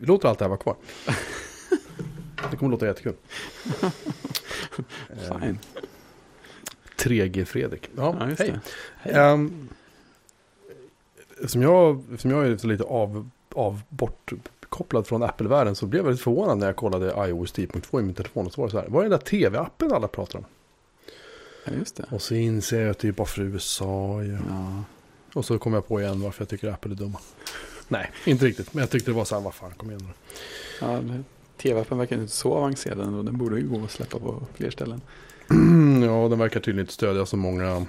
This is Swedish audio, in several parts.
Vi låter allt det här vara kvar. Det kommer låta jättekul. Fine. 3G Fredrik. Ja, Ja, hej. Hej. Ehm, Eftersom jag, eftersom jag är lite av, av bortkopplad från Apple-världen så blev jag väldigt förvånad när jag kollade iOS 10.2 i min telefon. Och så var det så här, vad är den där tv-appen alla pratar om? Ja, just det. Och så inser jag att det är bara för USA. Ja. Ja. Och så kom jag på igen varför jag tycker Apple är dumma. Nej, inte riktigt. Men jag tyckte det var så här, vad fan, kom igen nu. Ja, TV-appen verkar inte så avancerad ändå. Den borde ju gå att släppa på fler ställen. ja, den verkar tydligen inte stödja så många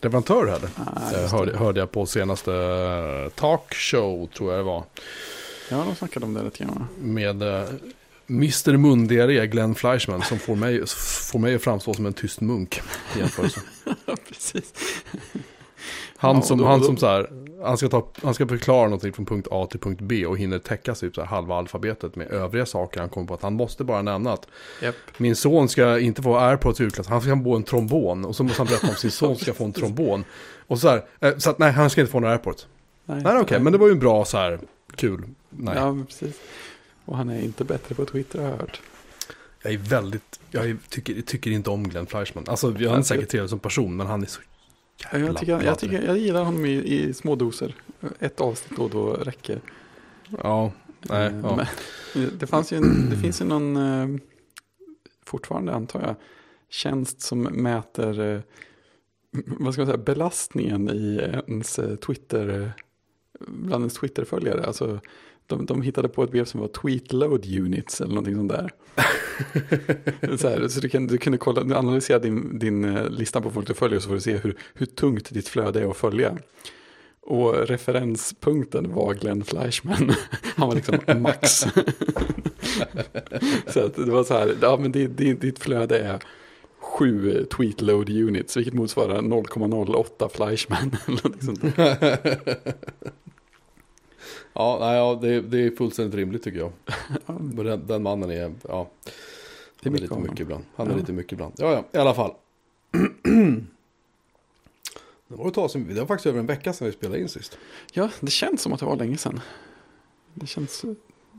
leverantörer heller. Ah, hörde, hörde jag på senaste eh, talkshow, tror jag det var. Ja, de snackade om det lite grann. Med eh, Mr Mundiaré, Glenn Fleischman, som får mig, får mig att framstå som en tyst munk. I jämförelse. Precis. Han som, då- han som så här, han ska, ta, han ska förklara någonting från punkt A till punkt B och hinner täcka typ så halva alfabetet med övriga saker han kommer på att han måste bara nämna att Japp. min son ska inte få airpods i julklass, han ska få en trombon och så måste han berätta om sin son ska få en trombon. Och så här, eh, så att nej han ska inte få några airpods. Nej, Nej okej, men det var ju en bra så här kul. Nej, Ja, precis. Och han är inte bättre på Twitter har jag hört. jag är väldigt, jag är, tycker, tycker inte om Glenn Fleischman. Alltså jag är säkert trevlig som person men han är så Jag, tycker, jag, tycker, jag gillar honom i, i små doser. Ett avsnitt då och då räcker. Ja, nej, Eh, ja. Det, fanns ju en, det finns ju någon, eh, fortfarande antar jag, tjänst som mäter eh, vad ska man säga, belastningen i ens Twitter, bland ens Twitter-följare. Alltså, de, de hittade på ett begrepp som var tweet load units eller någonting sånt där. så, här, så du, kan, du kunde kolla, du analyserar din, din eh, lista på folk du följer så får du se hur, hur tungt ditt flöde är att följa. Och referenspunkten var Glenn Fleischman. Han var liksom max. så att det var så här, ja men ditt, ditt, flöde är sju tweet load units, vilket motsvarar 0,08 Fleischman. eller någonting sånt där. Ja, nej, ja det, det är fullständigt rimligt tycker jag. Den, den mannen är, ja, det är han är lite mycket ibland. Han är Ja. lite mycket ibland. Ja, ja, i alla fall. det var ett tag sedan, det var faktiskt över en vecka sedan vi spelade in sist. Ja, det känns som att det var länge sedan. Det känns,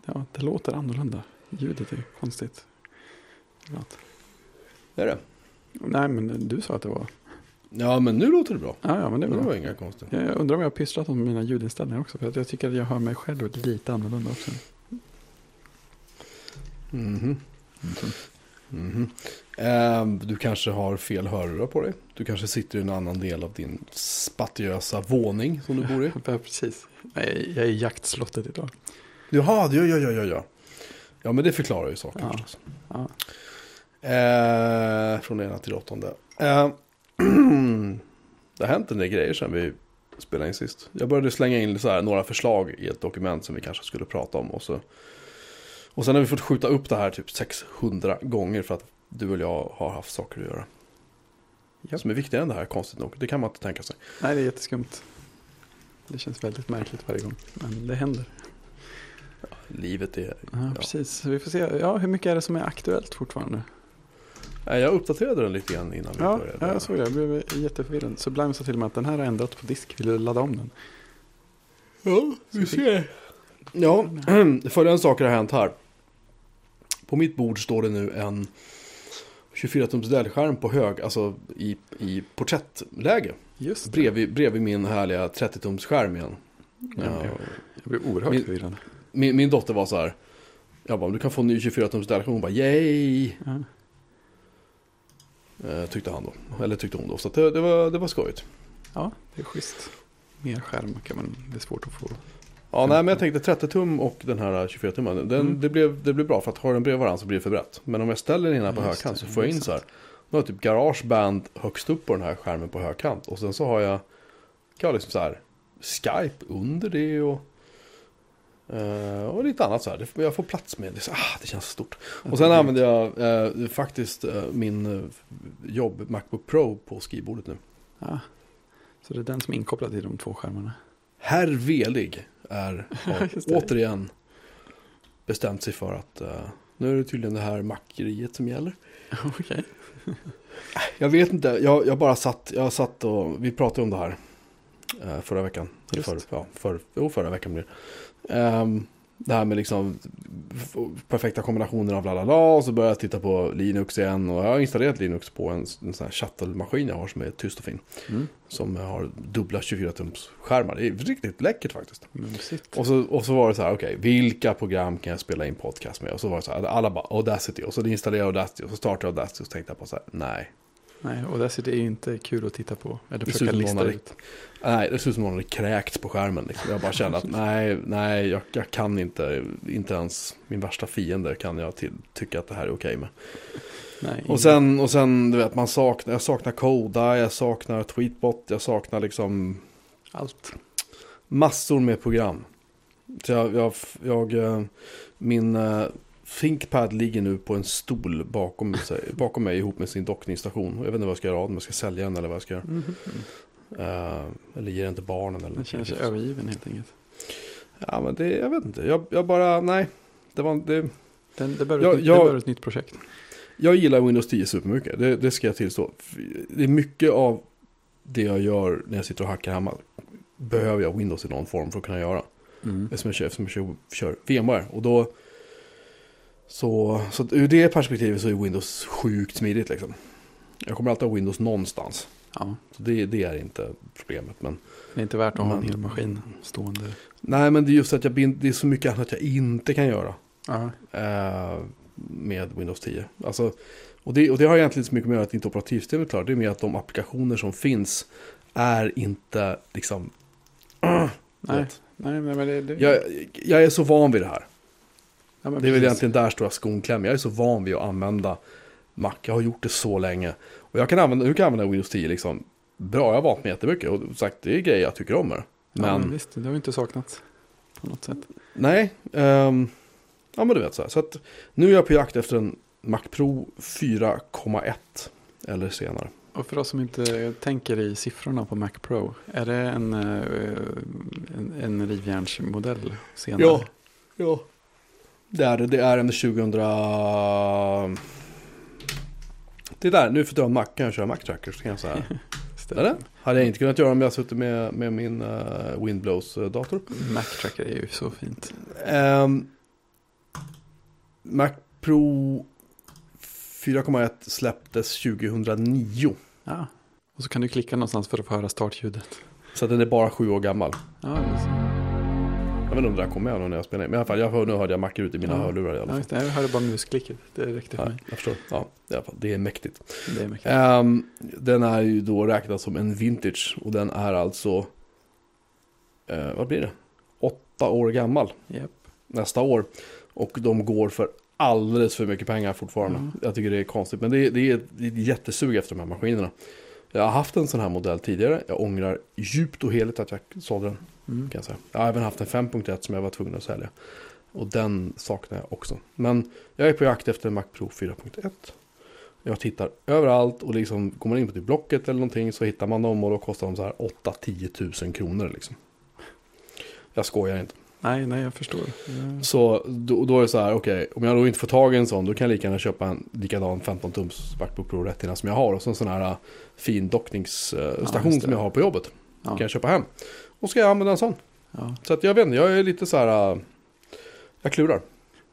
ja, det låter annorlunda. Ljudet är konstigt. Att, Är det? nej, men du sa att det var, Ja, men nu låter det bra. ja, ja men det Det är bra. var inga konstigt. Jag undrar om jag har pysslat om mina ljudinställningar också. För att jag tycker att jag hör mig själv lite annorlunda också. Mhm. Mhm. Ehm, du kanske har fel hörlurar på dig. Du kanske sitter i en annan del av din spatiösa våning som du bor i. Ja, precis. Nej, jag är i jaktslottet idag. Jaha, ja, ja, ja, ja, ja. Ja, men det förklarar ju saker Ja. förstås. Ja. Eh, från ena till åttonde. Eh, det har hänt en del grejer sedan vi spelade in sist. Jag började slänga in så här några förslag i ett dokument som vi kanske skulle prata om. Och, så, och sen har vi fått skjuta upp det här typ 600 gånger för att du och jag har haft saker att göra. Japp. Som är viktigare än det här, konstigt nog. Det kan man inte tänka sig. Nej, det är jätteskumt. Det känns väldigt märkligt varje gång. Men det händer. Livet är... Ja, precis. Vi får se. Ja, hur mycket är det som är aktuellt fortfarande? Nej, jag uppdaterade den lite grann innan vi Ja, började. ja, jag såg det. Jag blev jätteförvirrad. Sublime sa till och med att den här har ändrats på disk. Vill du ladda om den? Ja, vi ser. Ja, följande saker har hänt här. På mitt bord står det nu en 24-tums dell på hög, alltså i, i porträttläge. Just det. Bredvid, bredvid min härliga 30-tums skärm igen. Jag Ja, blev, jag blev oerhört Min- förvirrad. min, min dotter var så här. Jag bara, du kan få en ny 24-tums dell Hon bara, yay! Ja. Eh, tyckte han då. Eller tyckte hon då. Så det, det, var, det var skojigt. ja, det är schysst. Mer skärm kan man, det är svårt att få. Ja, nej, men jag tänkte 30 tum och den här 24 tummen. Den, Mm. det, blev, det blev bra för att har den bredvid varandra så blir det för brett. Men om jag ställer den ena på just högkant så får jag in så här. Nu har jag typ garageband högst upp på den här skärmen på högkant. Och sen så har jag, kan jag liksom så här Skype under det och, eh, och lite annat så här. Jag får plats med det. Så, ah, det känns stort. Och sen använder jag eh, faktiskt eh, min jobb Macbook Pro på skrivbordet nu. Ja. Så det är den som är inkopplad till de två skärmarna. Herr Velig är, har återigen bestämt sig för att nu är det tydligen det här mackeriet som gäller. Okej. Jag vet inte, jag, jag bara satt, jag satt och vi pratade om det här förra veckan. Just. För, ja, för, jo, förra veckan blir det. Ehm, det här med liksom perfekta kombinationer av bla. Och så började jag titta på Linux igen. Och jag har installerat Linux på en, en sån här shuttle-maskin jag har som är tyst och fin. Mm. Som har dubbla 24-tums skärmar. Det är riktigt läckert faktiskt. Mysigt. Och så, och så var det så här, okej, vilka program kan jag spela in podcast med? Och så var det så här, alla bara Audacity. Och så installerade jag Audacity och så startade jag Audacity och så tänkte jag på så här, nej. Nej, Audacity är inte kul att titta på. Eller försöka lista ut. Nej, det ser ut som någon hade kräkts på skärmen. Liksom. Jag bara kände att nej, nej, jag, jag kan inte, inte ens min värsta fiende kan jag till, tycka att det här är okej med. Nej, Och sen, och sen, du vet, man saknar, jag saknar Koda, jag saknar Tweetbot, jag saknar liksom allt. massor med program. Så jag, jag, jag eh, min eh, ThinkPad ligger nu på en stol bakom, sig, bakom mig ihop med sin dockningsstation. Jag vet inte vad jag ska göra av den, om jag ska sälja den eller vad jag ska göra. Mhm. Eh, eller ge den till barnen eller Den sig övergiven helt enkelt. Ja men det, jag vet inte, jag, jag bara, nej. Det var, det, Den, det, behöver ett, nytt- jag- det behöver ett nytt projekt. jag gillar Windows 10 supermycket, det, det ska jag tillstå. Det är mycket av det jag gör när jag sitter och hackar hemma. Behöver jag Windows i någon form för att kunna göra. Mm. Eftersom jag kör, eftersom jag kör, kör VMware. Och då, så, så ur det perspektivet så är Windows sjukt smidigt liksom. Jag kommer alltid ha Windows någonstans. Ja, Så det, det är inte problemet. Men, det är inte värt att ha en Men- hel maskin stående. nej men det är just att jag, det är så mycket annat jag inte kan göra. Eh, med Windows 10. Alltså, och, det, och det har egentligen inte så mycket med att inte operativsystemet är klart. Det är mer att de applikationer som finns är inte liksom... nej, vet. nej, men det, det, Jag, jag är så van vid det här. ja, men Det är väl precis. egentligen där stora skon klämmer. Jag är så van vid att använda Mac. Jag har gjort det så länge. Och jag kan använda, nu kan jag använda Windows 10 liksom bra. Jag har valt mig jättemycket. Och sagt, det är grejer jag tycker om med det. Ja, Men men visst, det har ju inte saknats på något sätt. nej. ehm, ja men du vet så här. Så att nu är jag på jakt efter en Mac Pro 4,1 eller senare. Och för oss som inte tänker i siffrorna på Mac Pro, är det en, eh, en, en rivjärnsmodell senare? Ja. Ja. Det är det. Det är en 2000... Det är där, nu att du har en Mac kan jag köra Mac Tracker. Så kan jag säga. Stämmer. Eller? Hade jag inte kunnat göra om jag suttit med, med min uh, Windblows-dator. Mac Tracker är ju så fint. Ehm, Mac Pro 4,1 släpptes 2009. Ja. Och så kan du klicka någonstans för att få höra startljudet. Så att den är bara sju år gammal. Ja, så. Jag vet inte om det där kom med när jag spelade in. Men i alla fall, jag hör, nu hörde jag Mac ut i mina Ja. hörlurar i alla ja, fall. det. Jag hörde bara musklicket. Det räckte för Ja, mig. jag förstår. Ja, i alla fall, det är mäktigt. Det är mycket. Ehm, den är ju då räknad som en vintage och den är alltså, eh, vad blir det? Åtta år gammal Japp. nästa år. Och de går för alldeles för mycket pengar fortfarande. Mm. Jag tycker det är konstigt, men det är, det är det är ett jättesug efter de här maskinerna. Jag har haft en sån här modell tidigare. Jag ångrar djupt och heligt att jag sålde den. Mm. Kan jag, säga. jag har även haft en 5.1 som jag var tvungen att sälja. Och den saknar jag också. Men jag är på jakt efter en Mac Pro 4.1. Jag tittar överallt och liksom går man in på typ Blocket eller någonting så hittar man dem och då kostar de så här 8-10 tusen kronor liksom. Jag skojar inte. Nej, nej, jag förstår. Ja. Så då, då är det så här, okej, om jag då inte får tag i en sån, då kan jag lika gärna köpa en likadan 15-tums Macbook Pro rätt innan som jag har. Och så en sån här äh, fin dockningsstation det. som jag har på jobbet. Ja. Kan jag köpa hem. Och ska jag använda en sån. Ja. Så att jag vet inte, jag är lite så här, äh, jag klurar.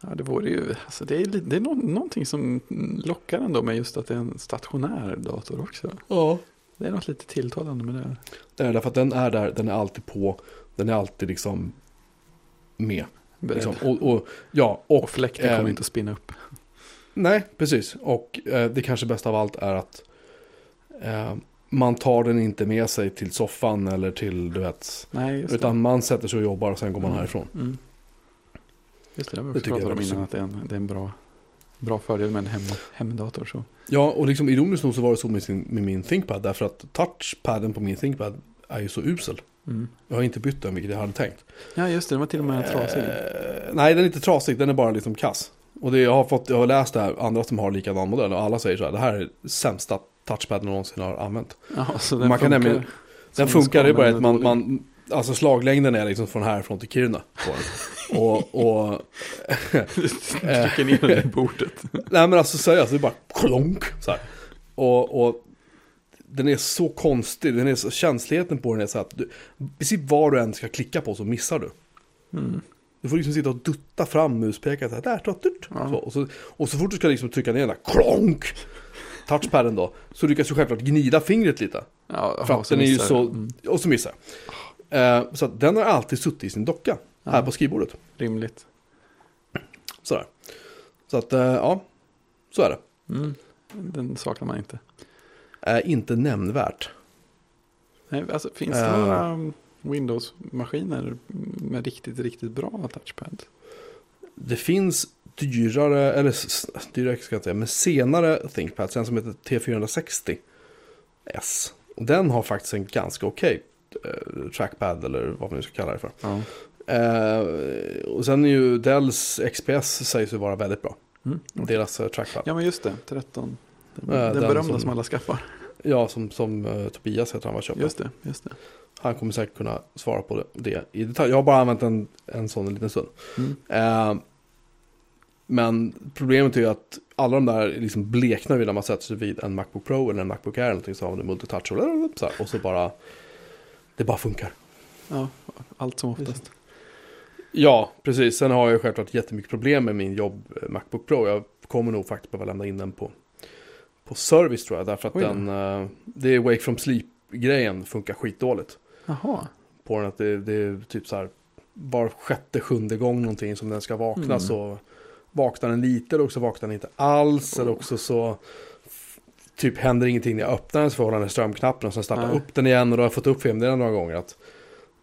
ja, det vore ju, alltså det är, det är nå- någonting som lockar ändå med just att det är en stationär dator också. Ja. Det är något lite tilltalande med det. Det är därför att den är där, den är alltid på, den är alltid liksom med. Liksom. Och, och, ja, och, och fläkten kommer ehm, inte att spinna upp. Nej, precis. Och eh, det kanske bästa av allt är att eh, man tar den inte med sig till soffan eller till, du vet, Nej, utan man sätter sig och jobbar och sen går man Mm. härifrån. Mm. Just det, det Det tycker jag om innan att det är en, det är en bra, bra fördel med en hem, hemdator. Så. Ja, och liksom ironiskt nog så var det så med, sin, med min ThinkPad, därför att touchpaden på min ThinkPad är ju så usel. Mm. Jag har inte bytt den, vilket jag hade tänkt. Ja, just det, den var till och med trasig. Eh, nej, den är inte trasig, den är bara liksom kass. Och det, jag, har fått, jag har läst det här, andra som har likadan modell, och alla säger så här, det här är sämsta touchpaden någonsin har använt. Ja, så den Man kan funkar nämligen- Den funkar, ska, bara att man, man, alltså slaglängden är liksom från härifrån till Kiruna. Och, och Trycker ner den i bordet. nej men alltså seriöst, det är bara klonk så här. Och, och den är så konstig, den är så, känsligheten på den är så att du, precis vad du än ska klicka på så missar du. Mm. Du får liksom sitta och dutta fram muspekaren så här, där, ta, dyrt. Ja. Så, och, så, och så fort du ska liksom trycka ner den där, klonk, touchpaden då, så lyckas du självklart gnida fingret lite. Ja, För att den är ju så. Mm, och så missar. Eh, så att den har alltid suttit i sin docka, här Ja. på skrivbordet. rimligt. Sådär. Så att, eh, ja, så är det. Mm. Den saknar man inte. Är inte nämnvärt. Nej, alltså, finns det Eh. några um, Windows-maskiner med riktigt, riktigt bra touchpad? Det finns dyrare, eller dyrare ska jag inte säga, men senare ThinkPads, en som heter T460 S. Och den har faktiskt en ganska okej eh, trackpad eller vad man nu ska kalla det för. Ja. Eh, och sen är ju Dells XPS sägs ju vara väldigt bra. Mm. Deras eh, trackpad. Ja, men just det. 13. Den, Ja, den, den berömda som- som... alla skaffar. Som, som eh, Tobias heter han var köpt. Just det, just det. Han kommer säkert kunna svara på det, det i detalj. Jag har bara använt en, en sån en liten stund. Mm. Eh, men problemet är ju att alla de där liksom bleknar ju när man sätter sig vid en Macbook Pro eller en Macbook Air eller någonting så har man multitouch och, så här, och så bara det bara funkar. Ja, allt som oftast. Ja, precis. Sen har jag självklart jättemycket problem med min jobb eh, Macbook Pro. Jag kommer nog faktiskt behöva lämna in den på, på service tror jag. Därför att Oj den, eh, det är Wake from Sleep-grejen funkar skitdåligt. Jaha, På den att det, det är typ så här var sjätte, sjunde gång någonting som den ska vakna Mm. så vaknar den lite eller också vaknar den inte alls. Eller Oh. också så typ händer ingenting när jag öppnar den så får jag hålla den strömknappen och sen starta Nej. upp den igen och då har jag fått upp filmen några gånger att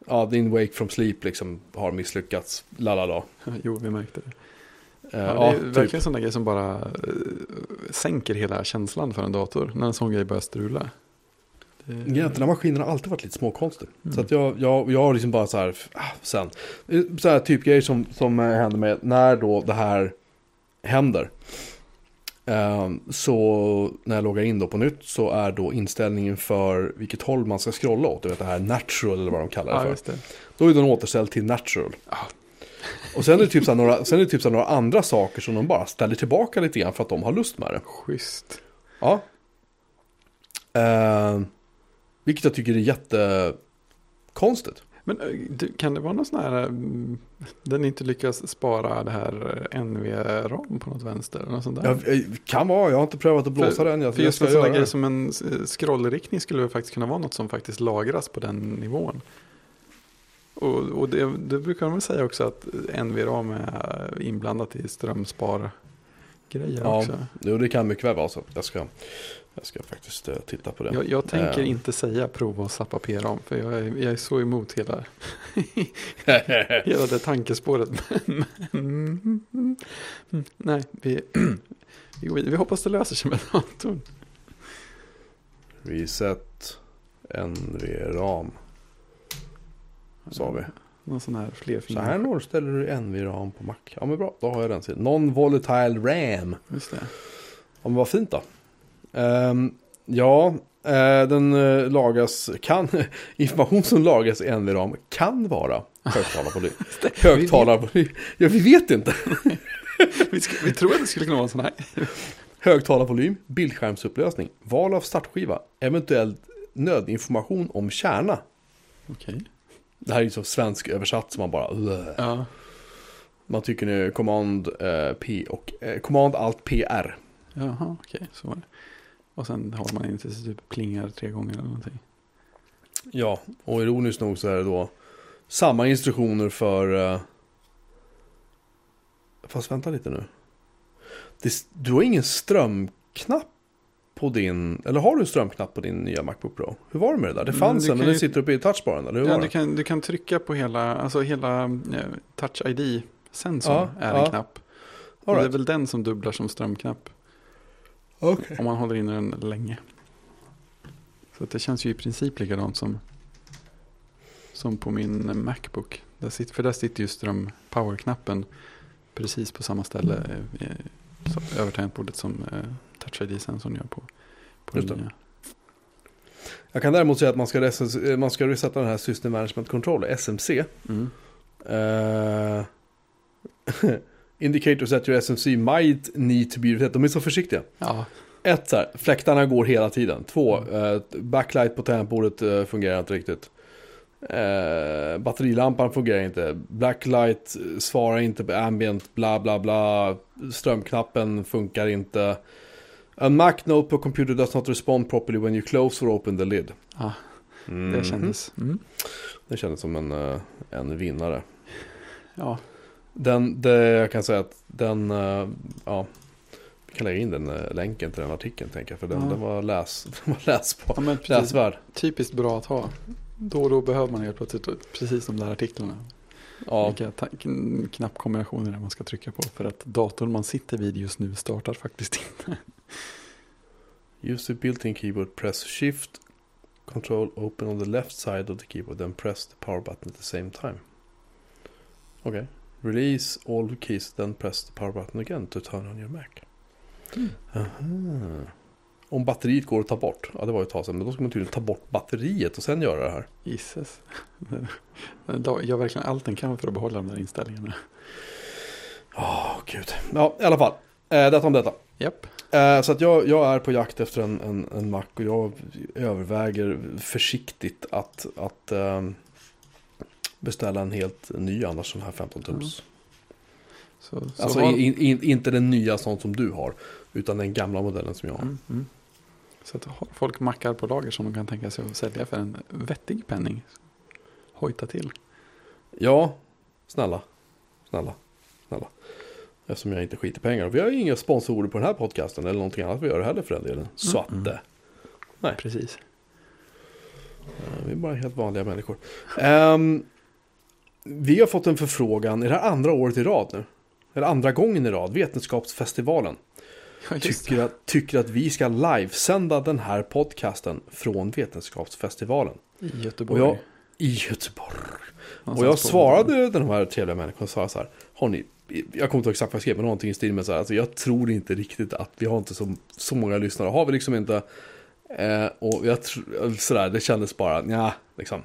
ja, din Wake from Sleep liksom har misslyckats, lalala. jo vi märkte det. Eh, Ja, det ja, är typ. verkligen sådana grejer som bara eh, sänker hela känslan för en dator. När en sån grej börjar strula. Det, Egentligen har maskinen har alltid varit lite småkonstig. Mm. Så att jag, jag, jag har liksom bara så här, ah, sen. Eh, Så här typ grejer som, som händer med när då det här händer. Ehm, så när jag loggar in då på nytt så är då inställningen för vilket håll man ska scrolla åt. Du vet det här natural eller vad de kallar det ja, för. just det. Då är den återställd till natural. Ja. Och sen är det typ så här några, sen är det typ så några andra saker som de bara ställer tillbaka lite grann för att de har lust med det. Schysst. Ja. Eh, vilket jag tycker är jättekonstigt. Men eh, kan det vara någon sån här, mm, den inte lyckas spara det här eh, NV-ram på något vänster? Eller något sånt där? Jag, eh, kan vara, jag har inte prövat att blåsa den. Jag, För jag just ska en sån grej som en eh, scrollriktning skulle faktiskt kunna vara något som faktiskt lagras på den nivån. Och, och det, det brukar man väl säga också att NV-ram är inblandat i strömspar grejer Ja, också. jo, det kan mycket väl vara så. Jag ska, jag ska faktiskt eh, titta på det. Jag, jag tänker Eh. inte säga prova och zappa P-ram för jag är, jag är så emot hela, hela det tankespåret. Nej, vi, vi, vi hoppas det löser sig med datorn. Reset NV-ram. Sa vi. Någon sån här Så flerfingrig. här nollställer du NV-ram på Mac. Ja men bra, då har jag den sidan. Non-volatile RAM. Just det. Ja men vad fint då. Ehm, ja, eh, den uh, lagas, kan, information som lagas i NV-ram kan vara högtalarvolym. högtalarvolym, ja vi vet inte. Vi, ska, vi tror att det skulle kunna vara en sån här. Högtalarvolym, bildskärmsupplösning, val av startskiva, eventuellt nödinformation om kärna. Okej. Det här är ju så svensk översatt som man bara... Ja, Man tycker nu command eh, P och eh, command alt PR. jaha, okej. Så var det. Och sen håller man in tills det typ plingar tre gånger eller någonting. Ja, och ironiskt nog så är det då samma instruktioner för... Eh, fast vänta lite nu. Det, du har ingen strömknapp på din... Eller har du en strömknapp på din nya Macbook Pro? Hur var det med det där? Det fanns du en, men den sitter uppe i touchbaren, eller hur Ja, var du, kan, du kan trycka på hela, alltså hela eh, Touch ID-sensorn Ja, är ja. en knapp. Och det är right. väl den som dubblar som strömknapp. Okej. Om man håller in den länge. Så det känns ju i princip likadant som, som på min Macbook. Där sitter, för där sitter ju ström-power-knappen precis på samma ställe eh, över tangentbordet som eh, Touch ID-sensorn gör på, på Just det. nya. Jag kan däremot säga att man ska, res- man ska resetta den här System Management Controller, SMC. Mm. Uh, indicators that your SMC might need to be reset. De är så försiktiga. Ja, Ett så här, fläktarna går hela tiden. Två, eh, backlight på tangentbordet eh, fungerar inte riktigt. Eh, batterilampan fungerar inte. Blacklight svarar inte på ambient, bla bla bla. Strömknappen funkar inte. A Mac notebook computer does not respond properly when you close or open the lid. Ah, Mhm. det kändes. Mm. Det kändes som en, eh, en vinnare. Ja, Den, det, jag kan säga att den, eh, ja, vi kan lägga in den eh, länken till den artikeln tänker jag. För den, Ja. den var, läs, den var läsbar. ja men precis. Läsvärd. Typiskt bra att ha. Då och då behöver man helt plötsligt precis de där artiklarna. Ja, Vilka knappkombinationer man ska trycka på. För att datorn man sitter vid just nu startar faktiskt inte. Use the built-in keyboard, press shift, control open on the left side of the keyboard, then press the power button at the same time. Okej. Release all the keys, then press the power button again to turn on your Mac. Mm. Aha. Om batteriet går att ta bort, ja det var ju ett tag sedan, men då ska man tydligen ta bort batteriet och sen göra det här. Den dag- gör verkligen allt den kan för att behålla de där inställningarna. Åh, gud. Ja, i alla fall. Eh, detta om detta. Japp. Eh, så att jag, jag är på jakt efter en, en, en Mac och jag överväger försiktigt att, att ehm, beställa en helt ny annars sån här 15 tums. Så, så Alltså har- in, in, inte den nya sån som du har, utan den gamla modellen som jag har. Mm, mm. Så att har folk mackar på lager som de kan tänka sig att sälja för en vettig penning. Hojta till. Ja, snälla, snälla. Eftersom jag inte skiter pengar. Vi har ju inga sponsorer på den här podcasten eller någonting annat vi gör heller för den delen. Så att Mm. eh, Precis. vi är bara helt vanliga människor. Ehm, vi har fått en förfrågan, är det här andra året i rad nu? Eller andra gången i rad, Vetenskapsfestivalen. Ja, det. Tycker att, tycker att vi ska livesända den här podcasten från Vetenskapsfestivalen. I Göteborg. Jag, I Göteborg. Och jag svarade den här trevliga människan och sa så här. Har ni, jag kommer inte ihåg exakt vad jag skrev, men någonting i stil med så här. Alltså jag tror inte riktigt att vi har inte så, så många lyssnare. Har vi liksom inte. Eh, och jag tror, sådär, det kändes bara, ja, liksom.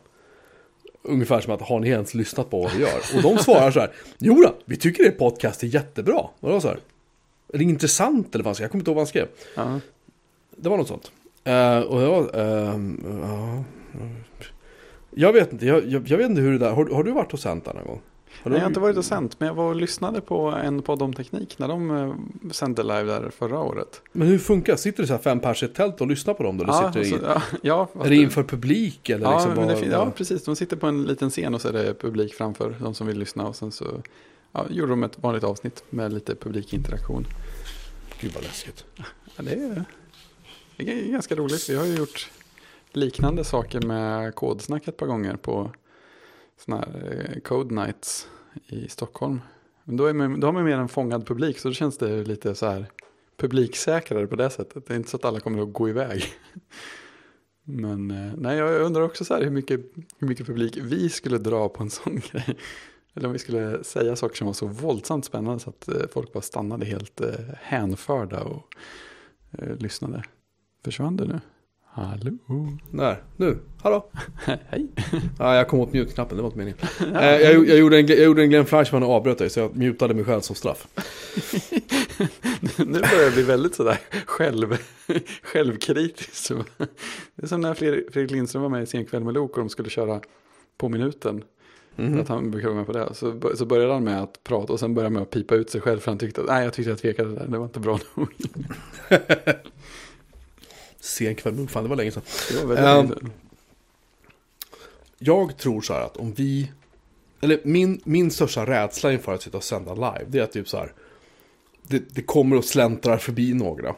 Ungefär som att, har ni ens lyssnat på vad vi gör? Och de svarar så här. Jo då, vi tycker det podcast är jättebra. Och det var så här. Eller intressant eller vad han skrev. Jag kommer inte ihåg vad han skrev. Ja. Det var något sånt. Eh, och jag, ehm, ja, jag vet inte, jag, jag, jag vet inte hur det där, har, har du varit sänt där någon gång? Nej, jag har inte varit och sänt, men jag var och lyssnade på en podd om teknik när de eh, sände live där förra året. Men hur funkar det? Sitter det så här fem pers i ett tält och lyssnar på dem då? Ja, sitter det och i, så, ja, ja, är det inför publik eller ja, liksom det, bara, fin- ja, precis. De sitter på en liten scen och så är det publik framför de som vill lyssna. Och sen så ja, gjorde de ett vanligt avsnitt med lite publikinteraktion. Gud vad läskigt. Ja, det, är, det är ganska roligt. Vi har ju gjort liknande saker med kodsnack ett par gånger på sådana här eh, Code Nights i Stockholm. Men då, är man, då har man mer en fångad publik så då känns det lite så här publiksäkrare på det sättet. Det är inte så att alla kommer att gå iväg. Men eh, nej, jag undrar också så här hur mycket, hur mycket publik vi skulle dra på en sån grej. Eller om vi skulle säga saker som var så våldsamt spännande så att eh, folk bara stannade helt hänförda och eh, lyssnade. Försvann du nu? Hallå? När? Nu? Hallå? Hej. Ja, jag kom åt mute-knappen, det var inte meningen. Eh, jag, jag, gjorde en, jag gjorde en Glenn Fleischman och avbröt dig, så jag mutade mig själv som straff. nu börjar jag bli väldigt sådär själv, självkritisk. Det är som när Fredrik Lindström var med i Sen kväll med Lok och de skulle köra på minuten. Mhm. Att han brukar vara med på det. Så, så började han med att prata och sen började han med att pipa ut sig själv. För han tyckte att nej, jag tyckte jag tvekade där. Det var inte bra nog. Sen kväll, fan det var länge sedan. Det var väldigt sedan. Jag tror så här att om vi... Eller min, min största rädsla inför att sitta och sända live, det är typ så här. Det, det kommer och släntrar förbi några.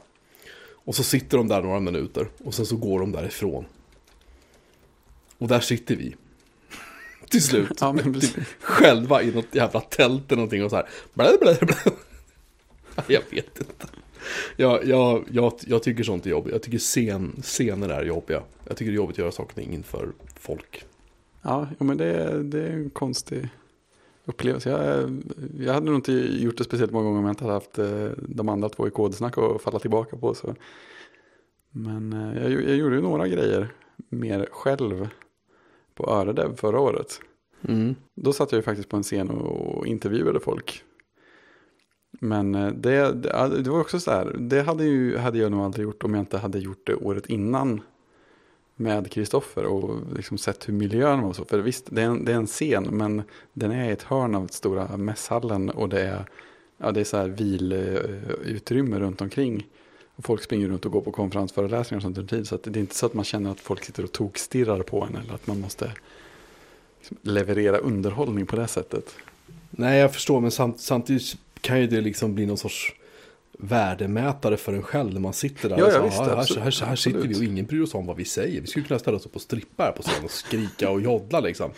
Och så sitter de där några minuter och sen så går de därifrån. Och där sitter vi. Till slut. Ja, men typ, själva i något jävla tält eller någonting och så här. Blä, blä, blä. Jag vet inte. Jag, jag, jag, jag tycker sånt är jobbigt. Jag tycker scen, scener är jobbiga. Jag tycker det är jobbigt att göra saker inför folk. Ja, men det, det är en konstig upplevelse. Jag, jag hade nog inte gjort det speciellt många gånger om jag inte hade haft eh, de andra två i kodsnack att falla tillbaka på. Så. Men eh, jag, jag gjorde ju några grejer mer själv på Öredev förra året. Mm. Då satt jag ju faktiskt på en scen och intervjuade folk. Men eh, det, det, det var också så här, det hade, ju, hade jag nog aldrig gjort om jag inte hade gjort det året innan. med Kristoffer och liksom sett hur miljön var så. För visst, det är, en, det är en scen men den är i ett hörn av stora mässhallen och det är, ja, det är så här vilutrymme eh, runt omkring. Och folk springer runt och går på konferensföreläsningar och sånt under tid. Så att det är inte så att man känner att folk sitter och tokstirrar på en eller att man måste liksom leverera underhållning på det sättet. Nej, jag förstår, men samt, samtidigt kan ju det liksom bli någon sorts värdemätare för en själv när man sitter där. Ja, och ja, så, visst, här, här, absolut, här, här sitter vi och ingen bryr oss om vad vi säger. Vi skulle kunna ställa oss upp och strippa här på scen och skrika och joddla liksom.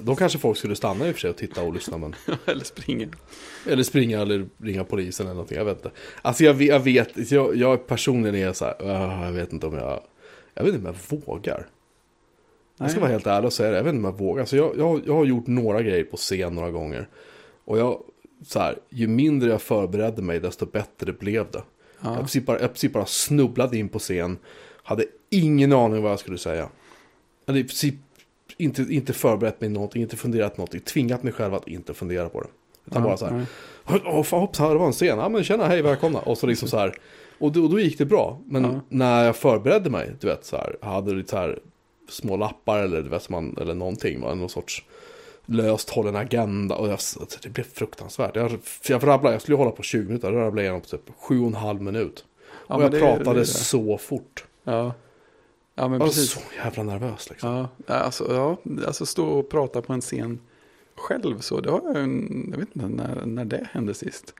Då kanske folk skulle stanna i och för sig och titta och lyssna. Men... eller springer. Eller springa eller ringa polisen eller någonting. Jag vet inte. Alltså jag, jag vet, jag, jag personligen är så här, "Ah, jag vet inte om jag, jag vet inte om jag vågar. Jag ska vara helt ärlig och säga det, jag vet inte om jag vågar. Alltså jag, jag, jag har gjort några grejer på scen några gånger. Och jag, så här, ju mindre jag förberedde mig desto bättre blev det. Jag, Ja. precis bara, jag precis bara snubblade in på scen. Hade ingen aning vad jag skulle säga. Jag hade i princip inte, inte förberett mig någonting, inte funderat någonting. Tvingat mig själv att inte fundera på det. Utan bara så här. Åh fan hoppsan, det var en scen. Ja men tjena, hej, välkomna. Och så liksom så här. Och då, och då gick det bra. Men Ja. när jag förberedde mig, du vet så här. Jag hade lite så här små lappar eller du vet man, eller någonting. Va? Någon sorts löst hållen agenda. Och jag, alltså, det blev fruktansvärt. Jag, jag rabblade, jag skulle hålla på 20 minuter. Jag rabblade igenom på typ 7,5 minut. Ja, och jag det- pratade det det. så fort. Ja. Ja, men Jag var precis. så jävla nervös liksom. Ja, alltså, ja, alltså stå och prata på en scen själv så, det har jag, jag vet inte när, när det hände sist.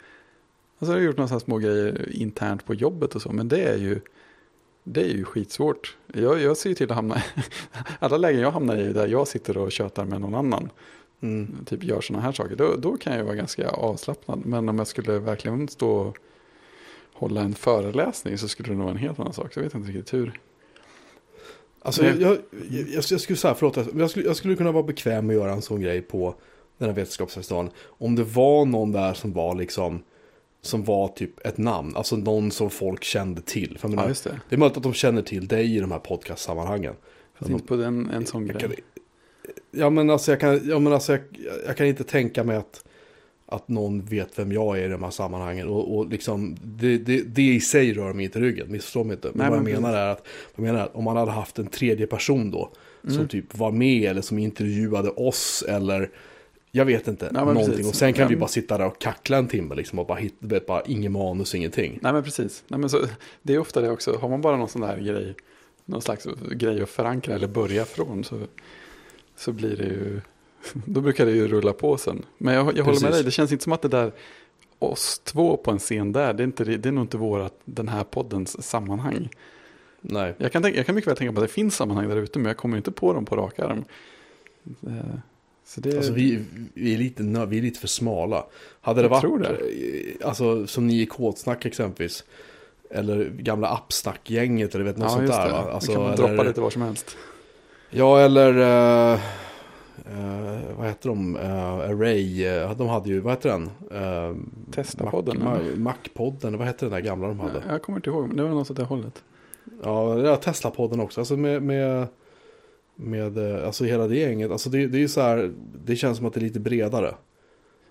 Alltså jag har gjort några små grejer internt på jobbet och så, men det är ju, det är ju skitsvårt. Jag, jag ser ju till att hamna, alla lägen jag hamnar i där jag sitter och tjötar med någon annan, Mm. typ gör sådana här saker, då, då kan jag vara ganska avslappnad. Men om jag skulle verkligen stå och hålla en föreläsning så skulle det nog vara en helt annan sak. Så jag vet inte riktigt hur. Alltså jag, jag, jag, jag, jag skulle säga, förlåt, jag skulle, jag skulle kunna vara bekväm med att göra en sån grej på den här vetenskapsfestivalen. Om det var någon där som var liksom, som var typ ett namn, alltså någon som folk kände till. För menar, Ja, det. det är möjligt att de känner till dig i de här podcastsammanhangen. Jag tänkte på den, en sån grej. kan, ja men alltså, jag kan, ja, men alltså jag, jag kan inte tänka mig att, att någon vet vem jag är i de här sammanhangen. Och, och liksom, det, det, det i sig rör mig inte i ryggen, missförstå mig inte. Men Nej, vad jag men menar är att, jag menar att om man hade haft en tredje person då, som Mm. typ var med eller som intervjuade oss eller jag vet inte, men någonting. precis. Och sen kan Ja, vi bara sitta där och kackla en timme liksom och bara hitta, vet, bara ingen manus, ingenting. Nej men precis. Nej, men så, det är ofta det också. Har man bara någon sån där grej, någon slags grej att förankra eller börja från så, så blir det ju, då brukar det ju rulla på sen. Men jag, jag håller med dig, det känns inte som att det där, oss två på en scen där, det är, inte, det är nog inte vårat, den här poddens sammanhang. Nej. Jag kan, tänka, jag kan mycket väl tänka på att det finns sammanhang där ute, men jag kommer inte på dem på rak arm. Det, Alltså vi, vi, är lite, vi är lite för smala. Hade det Jag varit, tror eh, alltså som ni i Kodsnack exempelvis. Eller gamla appsnackgänget eller vet något ja, sånt där det. va? det Alltså, kan man eller, droppa lite var som helst. Ja eller, eh, eh, vad heter de? Uh, Array, de hade ju, vad heter den? Uh, Testa-podden, Mac? Mac-podden, vad hette den där gamla de hade? Jag kommer inte ihåg, men det var något åt det hållet. Ja, ja Tesla-podden också. Alltså med, med, med eh, alltså hela det gänget. Alltså det, det är så här, det känns som att det är lite bredare.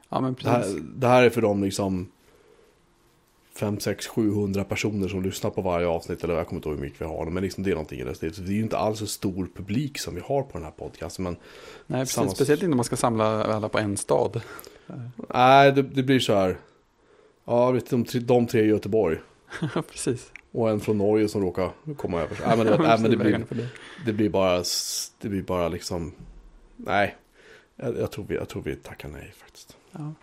Ja, men Det här, precis. det här är för de liksom 5, 6, 700 personer som lyssnar på varje avsnitt. Eller jag kommer inte ihåg hur mycket vi har. Men liksom det är någonting i det stilet. Så det är ju inte alls en stor publik som vi har på den här podcasten. Men Nej, precis. Speciellt inte om man ska samla alla på en stad. nej, det, det blir så här. Ja, vet du, de, tre- de tre i Göteborg. Precis. Och en från Norge som råkar komma över. Nej, men, det, nej, men det, blir, det. blir bara, det blir bara liksom. Nej, jag, jag, tror vi, jag tror vi tackar nej faktiskt. Ja.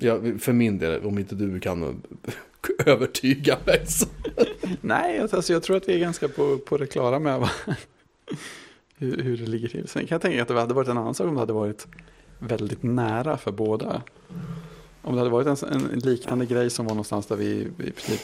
Ja, för min del, om inte du kan övertyga mig så. Nej, alltså jag tror att vi är ganska på, på det klara med vad, hur, hur det ligger till. Sen kan jag tänka att det hade varit en annan sak om det hade varit väldigt nära för båda. Om det hade varit en, en liknande grej som var någonstans där vi i princip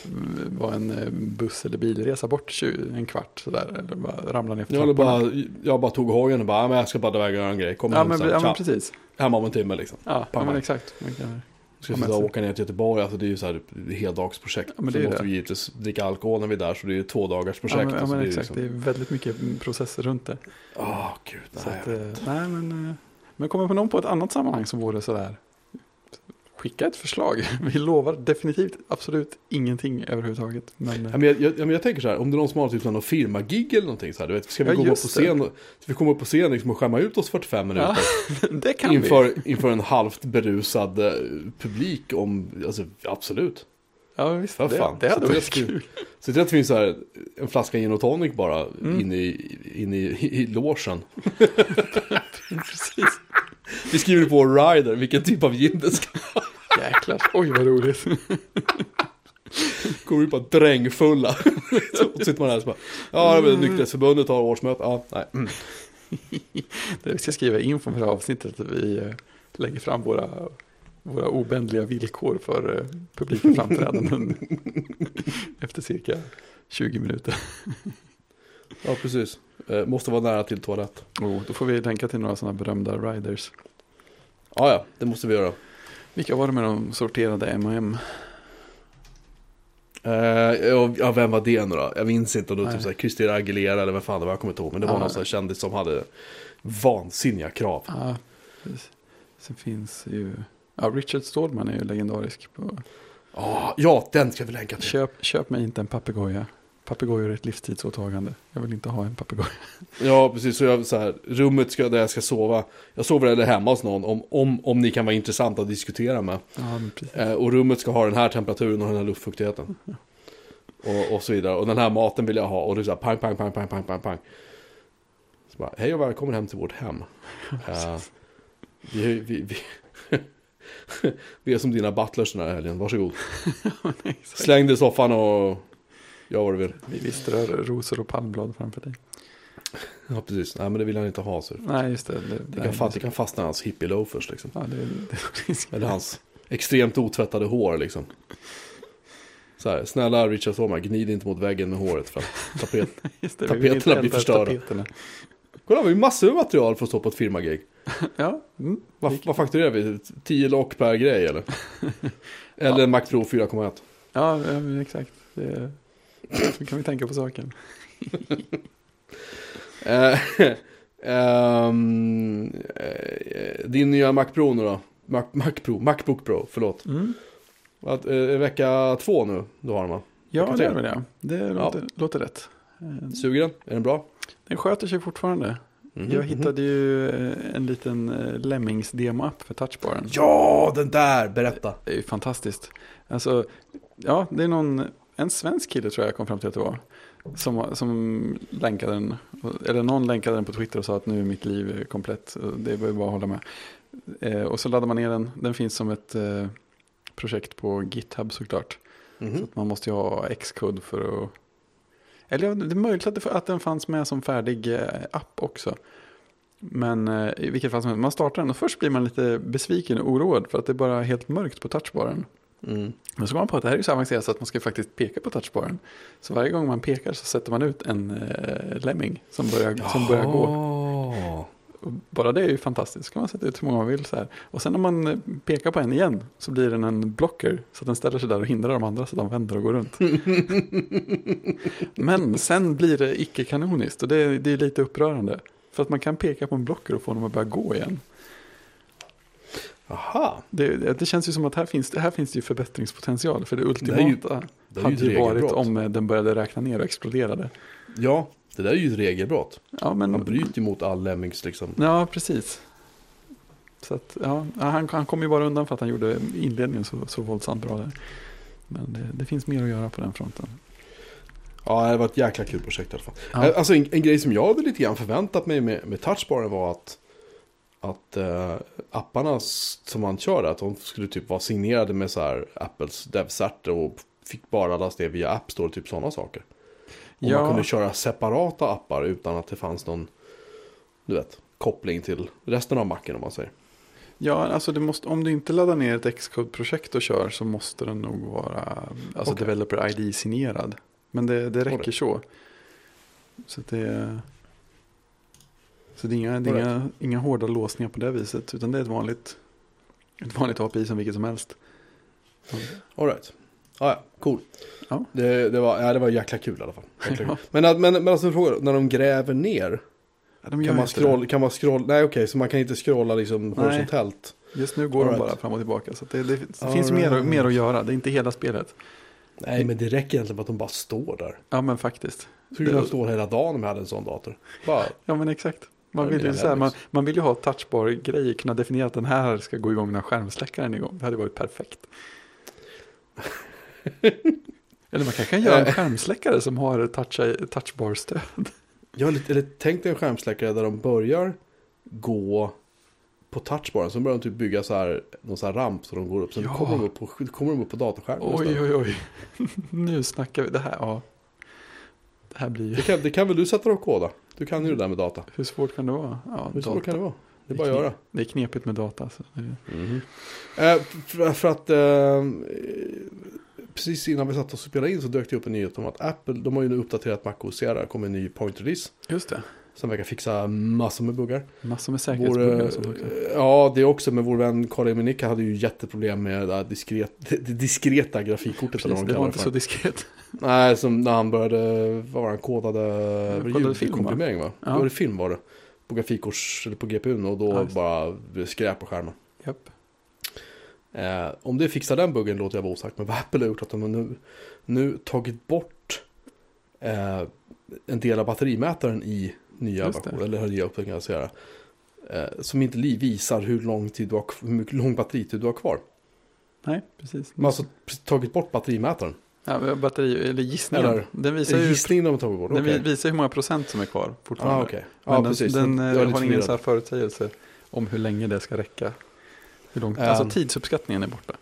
var en eh, buss eller bilresa bort 20, en kvart sådär. Eller bara ramla ner för Jag, trapporna. bara, jag bara tog hojen och bara, "Ja, men jag ska bara iväg och göra en grej. Kommer Ja, hem men, sen. ja, men precis. Hem om en timme liksom. Ja, ja men exakt. Man kan- Ska så- åka ner till Göteborg, alltså det är ju så här heldagsprojekt. Ja, så måste vi givetvis dricka alkohol när vi är där, så det är ett två dagars projekt. Ja, men, ja, och så men det exakt. liksom- Det är väldigt mycket processer runt det. Åh, gud, Så nej. att, eh, nej, men, eh, men kommer på någon på ett annat sammanhang som vore sådär skicka ett förslag. Vi lovar definitivt absolut ingenting överhuvudtaget. Men, Ja, men jag, jag, jag tänker så här, om det är någon som har typ någon firmagig eller någonting så här, du vet, ska vi Ja, gå upp på scen, ska vi komma upp på scen liksom och skämma ut oss 45 minuter ja, det kan vi. inför, inför en halvt berusad eh, publik om, alltså absolut. Ja, visst. Det, fan. det hade varit kul. Så det finns så här en flaska gin och tonic bara Mm. inne i, in i, i, i logen. Precis. Vi skriver på rider vilken typ av gin det ska Jäklar. Oj, vad roligt. Kommer ut bara drängfulla. så sitter man här och så bara, ja, nykterhetsförbundet har årsmöte. Ja, nej. Mm. Det vi ska skriva info för det här avsnittet. Att vi eh, lägger fram våra, våra obändliga villkor för eh, publika framträdanden. Efter cirka 20 minuter. Ja, precis. Eh, måste vara nära till toalett. Och då får vi länka till några sådana berömda riders. Ja, ja, det måste vi göra. Vilka var det med de sorterade M&M? Eh, ja, vem var det nu då? Jag minns inte. Och då Nej. typ såhär Christina Aguilera eller vad fan det var, jag kommer inte ihåg. Men det var Ja. någon sån här kändis som hade vansinniga krav. Precis. Sen finns ju... Ja, Richard Stallman är ju legendarisk. På, Ah, ja, den ska vi länka till. köp, köp mig inte en papegoja. Papegojor är ett livstidsåtagande. Jag vill inte ha en papegoja. Ja, precis. Så jag, så här, rummet ska, där jag ska sova. Jag sover eller hemma hos någon om, om, om ni kan vara intressanta att diskutera med. Ja. Eh, och rummet ska ha den här temperaturen och den här luftfuktigheten. Och, och så vidare. Och den här maten vill jag ha. Och det är så här pang, pang, pang, pang, pang, pang, pang. Så bara, hej och välkommen hem till vårt hem. Eh, vi, vi, vi, vi är som dina butlers den här helgen, varsågod. Släng dig i soffan och gör vad du vill. Vi vi strör rosor och palmblad framför dig. Ja, precis. Nej, men det vill han inte ha. Så Nej, just det. Det, det, kan, fa- det kan fastna i hans hippie loafers liksom. Ja, det, det är. Eller hans extremt otvättade hår liksom. Så här, snälla Richard Stallman, gnid inte mot väggen med håret för att tapet. Just det, Tapeterna blir förstörda. Tapeterna. Kolla, vi har massor med material för att stå på ett firmagig. Ja, mm. Vad, vad fakturerar vi? 10 lock per grej eller? Eller en Mac Pro 4,1. ja, ja exakt. Det, så kan vi tänka på saken. Eh, din nya Mac Pro nu då? Mac, Mac Pro, Macbook Pro, förlåt. Mm. Att, eh, vecka två nu, då har de va? Ja, Vecka det är väl det. Det låter, låter rätt. Suger den? Är den bra? Den sköter sig fortfarande. Mhm, Jag mhm. hittade ju en liten Lemmings demo-app för touchbaren. Ja, den där! Berätta. Det är ju fantastiskt. Alltså, ja, det är någon, en svensk kille tror jag kom fram till att det var. Som, som länkade den, eller någon länkade den på Twitter och sa att nu är mitt liv komplett. Det var bara att hålla med. Eh, och så laddar man ner den. Den finns som ett eh, projekt på GitHub såklart. Mhm. Så att man måste ju ha Xcode för att... Eller det är möjligt att, det, att den fanns med som färdig eh, app också. Men eh, i vilket fall som helst, man startar den och först blir man lite besviken och oroad för att det är bara helt mörkt på touchbaren. Mm. Men så går man på att det här är så avancerat så att man ska faktiskt peka på touchbaren. Så varje gång man pekar så sätter man ut en eh, lemming som börjar, som börjar gå. bara det är ju fantastiskt. kan man sätta ut hur många man vill så här. Och sen när man eh, pekar på en igen så blir den en blocker. Så att den ställer sig där och hindrar de andra så att de vänder och går runt. Men sen blir det icke-kanoniskt och det, är- det är lite upprörande. För att man kan peka på en blocker och få dem att börja gå igen. Aha, Det, det, det känns ju som att här finns, det- här finns det ju förbättringspotential. För det ju- ultimata det ju hade ett ju varit om eh, den började räkna ner och exploderade. Ja, det där är ju ett regelbrott. Ja, men, Man bryter ju mot all lemmings liksom. Ja, precis. Så att, ja, han, han kom ju bara undan för att han gjorde inledningen så, så våldsamt bra där. Men det, det finns mer att göra på den fronten. Ja, det var ett jäkla kul projekt i alla fall. Ja. Alltså en, en grej som jag hade lite grann förväntat mig med, med touchbaren var att, att eh, apparna som man kör, att de skulle typ vara signerade med så här Apples DevCert och fick bara laddas ner via App Store, typ sådana saker. Och Ja. man kunde köra separata appar utan att det fanns någon, du vet, koppling till resten av macken om man säger. Ja, alltså det måste, om du inte laddar ner ett Xcode-projekt och kör så måste den nog vara alltså Okej. Developer ID-signerad. Men det, det räcker Alright. så. Så det, så det är, inga, det är inga, inga hårda låsningar på det viset. Utan det är ett vanligt, ett vanligt API som vilket som helst. Alright. Ja, ja, cool. Ja. Det, det, var, ja, det var jäkla kul i alla fall. Ja. Men, men, men alltså fråga, när de gräver ner, Ja, de kan man, scroll, kan man scrolla, nej okej, så man kan inte scrolla liksom Nej. horisontellt. Just nu går All de right. bara fram och tillbaka. Så det, det, det finns mer, right. mer att göra. Det är inte hela spelet. Nej, men det räcker egentligen med att de bara står där. Ja, men faktiskt. Skulle kunna stå hela dagen om jag hade en sån dator. Bara, Ja, men exakt. Man Ja, vill, ju, så här, man, man vill ju ha touchbar-grejer, kunna definiera att den här ska gå igång när skärmsläckaren är igång. Det hade varit perfekt. Eller man kanske kan göra en skärmsläckare som har touch, touchbar-stöd. lite, eller tänk dig en skärmsläckare där de börjar gå på touchbaren. Så börjar de typ bygga så här, någon så här ramp så de går upp. Sen Ja. kommer, de upp på, kommer de upp på datorskärmen. Oj, oj, oj. Nu snackar vi. Det här, ja. Det här blir ju... Det kan, det kan väl du sätta dig och koda? Du kan ju det där med data. Hur svårt kan det vara? Ja, Hur svårt data. kan det vara? Det är bara att göra. Det är knepigt med data. Så det... Mhm. Eh, för, för att eh, precis innan vi satt och spelade in så dök det upp en nyhet om att Apple, de har ju nu uppdaterat Mac OS Sierra, kommer en ny point release. Just det. Som verkar fixa massor med buggar. Massor med Vår, säkerhetsbuggar eh, sånt också. ja, det också, men vår vän Karl Eminicka hade ju jätteproblem med det, diskret, det diskreta grafikkortet. eller Precis, vad de det var inte för. så diskret. Nej, som när han började, vad var han kodade, kodade ljudkomprimering va? Ja. Var det film var det? På grafikkors, eller på GPUn och då Ja, bara skräp på skärmen. Japp. Eh, om det fixar den buggen låter jag vara osagt. Men vad Apple har gjort att de har nu, nu tagit bort eh, en del av batterimätaren i nya versioner. Eller nya uppdateringar. så göra, Eh, som inte visar hur lång, tid du har, hur lång batteritid du har kvar. Nej, precis. De har alltså tagit bort batterimätaren. Ja, batteri, eller gissningen. Eller- den visar ju gissningen de har tagit bort? den visar hur många procent som är kvar fortfarande. Ah. Men Ja, den, precis. den Jag eh, har ingen så här förutsägelse om hur länge det ska räcka. Hur långt, Ehm. alltså tidsuppskattningen är borta.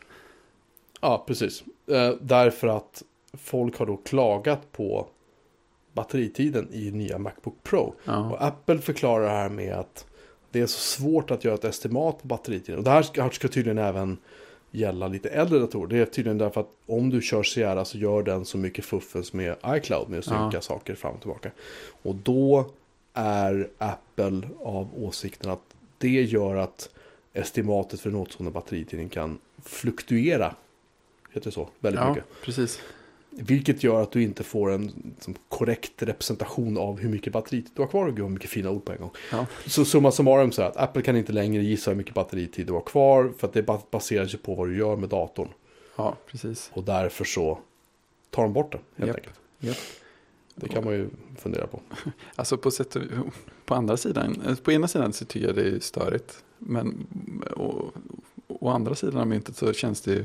Ja, precis. Eh, därför att folk har då klagat på batteritiden i nya Macbook Pro. Ja. Och Apple förklarar det här med att det är så svårt att göra ett estimat på batteritiden. Och det här ska, ska tydligen även gälla lite äldre datorer. Det är tydligen därför att om du kör Sierra så gör den så mycket fuffens med iCloud med att synka Ja. saker fram och tillbaka. Och då är Apple av åsikten att det gör att estimatet för den åtstående batteritiden kan fluktuera. Heter det så? Väldigt ja, mycket. precis. Vilket gör att du inte får en liksom, korrekt representation av hur mycket batteritid du har kvar. Gud vad mycket fina ord på en gång. Ja. Så summa summarum så är att Apple kan inte längre gissa hur mycket batteritid du har kvar. För att det ba- baserar sig på vad du gör med datorn. ja, precis. Och därför så tar de bort det helt Japp. enkelt. Japp. Det kan man ju fundera på. Alltså på, sätt, och- på andra sidan, eh, på ena sidan så tycker jag det är störigt. Men å, å andra sidan av myntet så känns det ju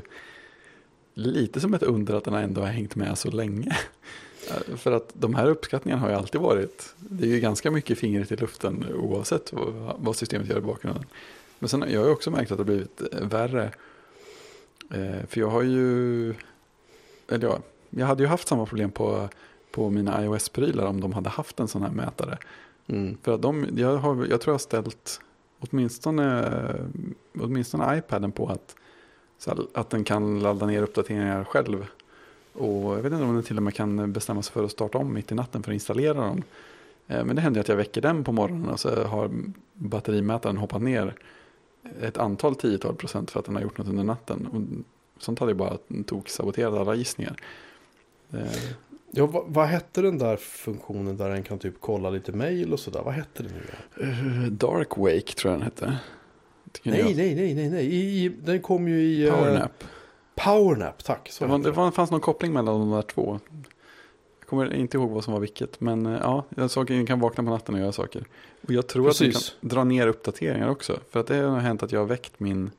lite som ett under att den ändå har hängt med så länge. För att de här uppskattningarna har ju alltid varit, det är ju ganska mycket fingret i luften oavsett vad, vad systemet gör i bakgrunden. Men sen har jag också märkt att det har blivit eh, värre. Eh, För jag har ju, eller ja, jag hade ju haft samma problem på, på mina iOS-prylar om de hade haft en sån här mätare. Mm. För att de, jag, har, jag tror jag har ställt åtminstone, åtminstone iPaden på att, så att den kan ladda ner uppdateringar själv. Och jag vet inte om den till och med kan bestämma sig för att starta om mitt i natten för att installera dem. Eh, Men det händer att jag väcker den på morgonen och så har batterimätaren hoppat ner ett antal tiotal procent för att den har gjort något under natten. Och sånt hade ju bara tok saboterat alla gissningar. Eh, Ja, vad, vad hette den där funktionen där den kan typ kolla lite mail och sådär? Vad hette det nu? Eh, Dark Wake tror jag den hette. Nej, nej, nej, nej, nej. I, i, den kom ju i... eh, Powernap. Powernap, tack. Så Det, var, det var, fanns någon koppling mellan de där två. Jag kommer inte ihåg vad som var vilket. Men eh, ja, jag att kan vakna på natten och göra saker. Och jag tror att Precis. den kan dra ner uppdateringar också. För att det har hänt att jag har väckt min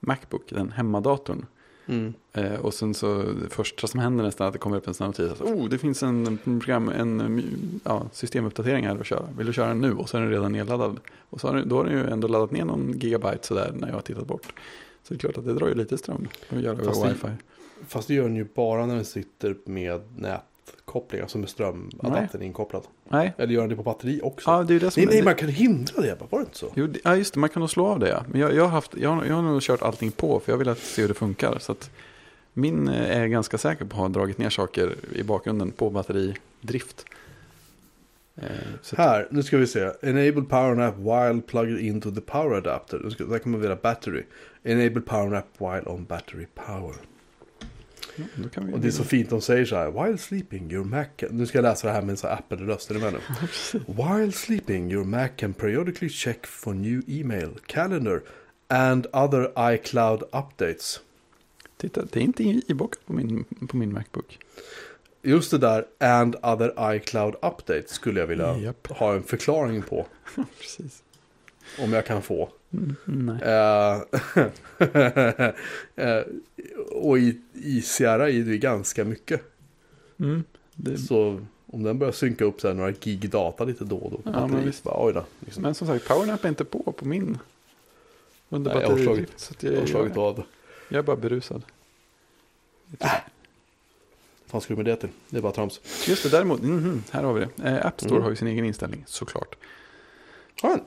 Macbook, den hemmadatorn. Mm. Eh, och sen så det första som händer nästan att det kommer upp en sån här notis. Att, oh, det finns en, program, en mm, ja, systemuppdatering här att köra. Vill du köra den nu? Och så är den redan nedladdad. Och så har då har den ju ändå laddat ner någon gigabyte sådär när jag har tittat bort. Så det är klart att det drar ju lite ström att göra Fast över det- wifi. Fast det gör den ju bara när den sitter med nätkoppling, alltså med strömadaptern inkopplad. Nej, Eller gör den det på batteri också? ja, det är det som nej, nej, det- man kan hindra det, var det inte så? Jo, det- ja, just det. Man kan nog slå av det. Ja. Men jag, jag, har haft, jag, har, jag har nog kört allting på för jag vill att se hur det funkar. Så att min eh, är ganska säker på att ha dragit ner saker i bakgrunden på batteridrift. Eh, så att, Här, nu ska vi se. Enable power nap while plugged into the power adapter. Nu ska, där kan man välja battery. Enable power nap while on battery power. Ja, Och det är så fint, de säger så här. While sleeping your Mac... Nu ska jag läsa det här med en sån här Apple-röst. Är du med nu? While sleeping your Mac can periodically check for new email, calendar And other iCloud updates. Titta, det är inte ibokat på min, på min Macbook. Just det där and other iCloud updates skulle jag vilja Japp. ha en förklaring på. Precis. Om jag kan få. Mm. Eh, eh, och i, i Sierra är det ju ganska mycket. Mm, det, Så om den börjar synka upp så här några gig data lite då och då. Ja, men visst. Bara, då. Liksom. men som sagt, PowerNap är inte på på min. Under Nej, jag har slagit- Så jag har slagit är bara berusad. Vad ska du med det till? Det är bara trams. Just det, däremot, mhm, här har vi det. Eh, App Store Mm. har ju sin egen inställning, såklart. Har den?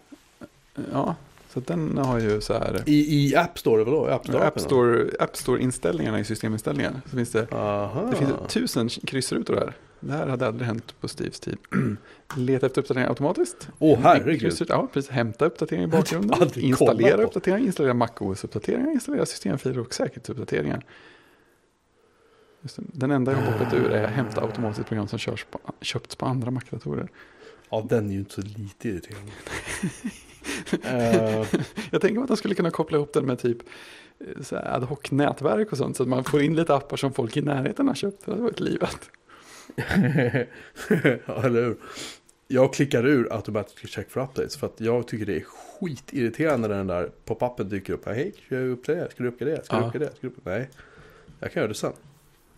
Ja, så den har ju så här. I, I App Store, vadå? App Store? App Store, App Store-inställningarna i systeminställningar. Så finns det, Aha. det finns tusen kryssrutor här. Det här hade aldrig hänt på Steves tid. Leta efter uppdateringar automatiskt. Åh, herregud. Kryssrutor, Ja, precis. Hämta uppdateringar i bakgrunden. Installera uppdateringar, installera MacOS-uppdateringar, installera systemfiler och säkerhetsuppdateringar. Den enda jag har hoppat ur är hämta automatiskt program som körs på, köpts på andra Mac-datorer. Ja, den är ju inte så lite irriterande. Eh, Jag tänker att de skulle kunna koppla ihop den med typ eh, så här ad hoc-nätverk och sånt. Så att man får in lite appar som folk i närheten har köpt. Det hade varit livet. ja, eller hur? Jag klickar ur automatic check for updates för att jag tycker det är skitirriterande när den där pop-upen dyker upp. Hej, ska jag uppdatera? Ska du uppgradera? Ska du uppgradera? Ska du uppgradera? Nej, jag kan göra det sen.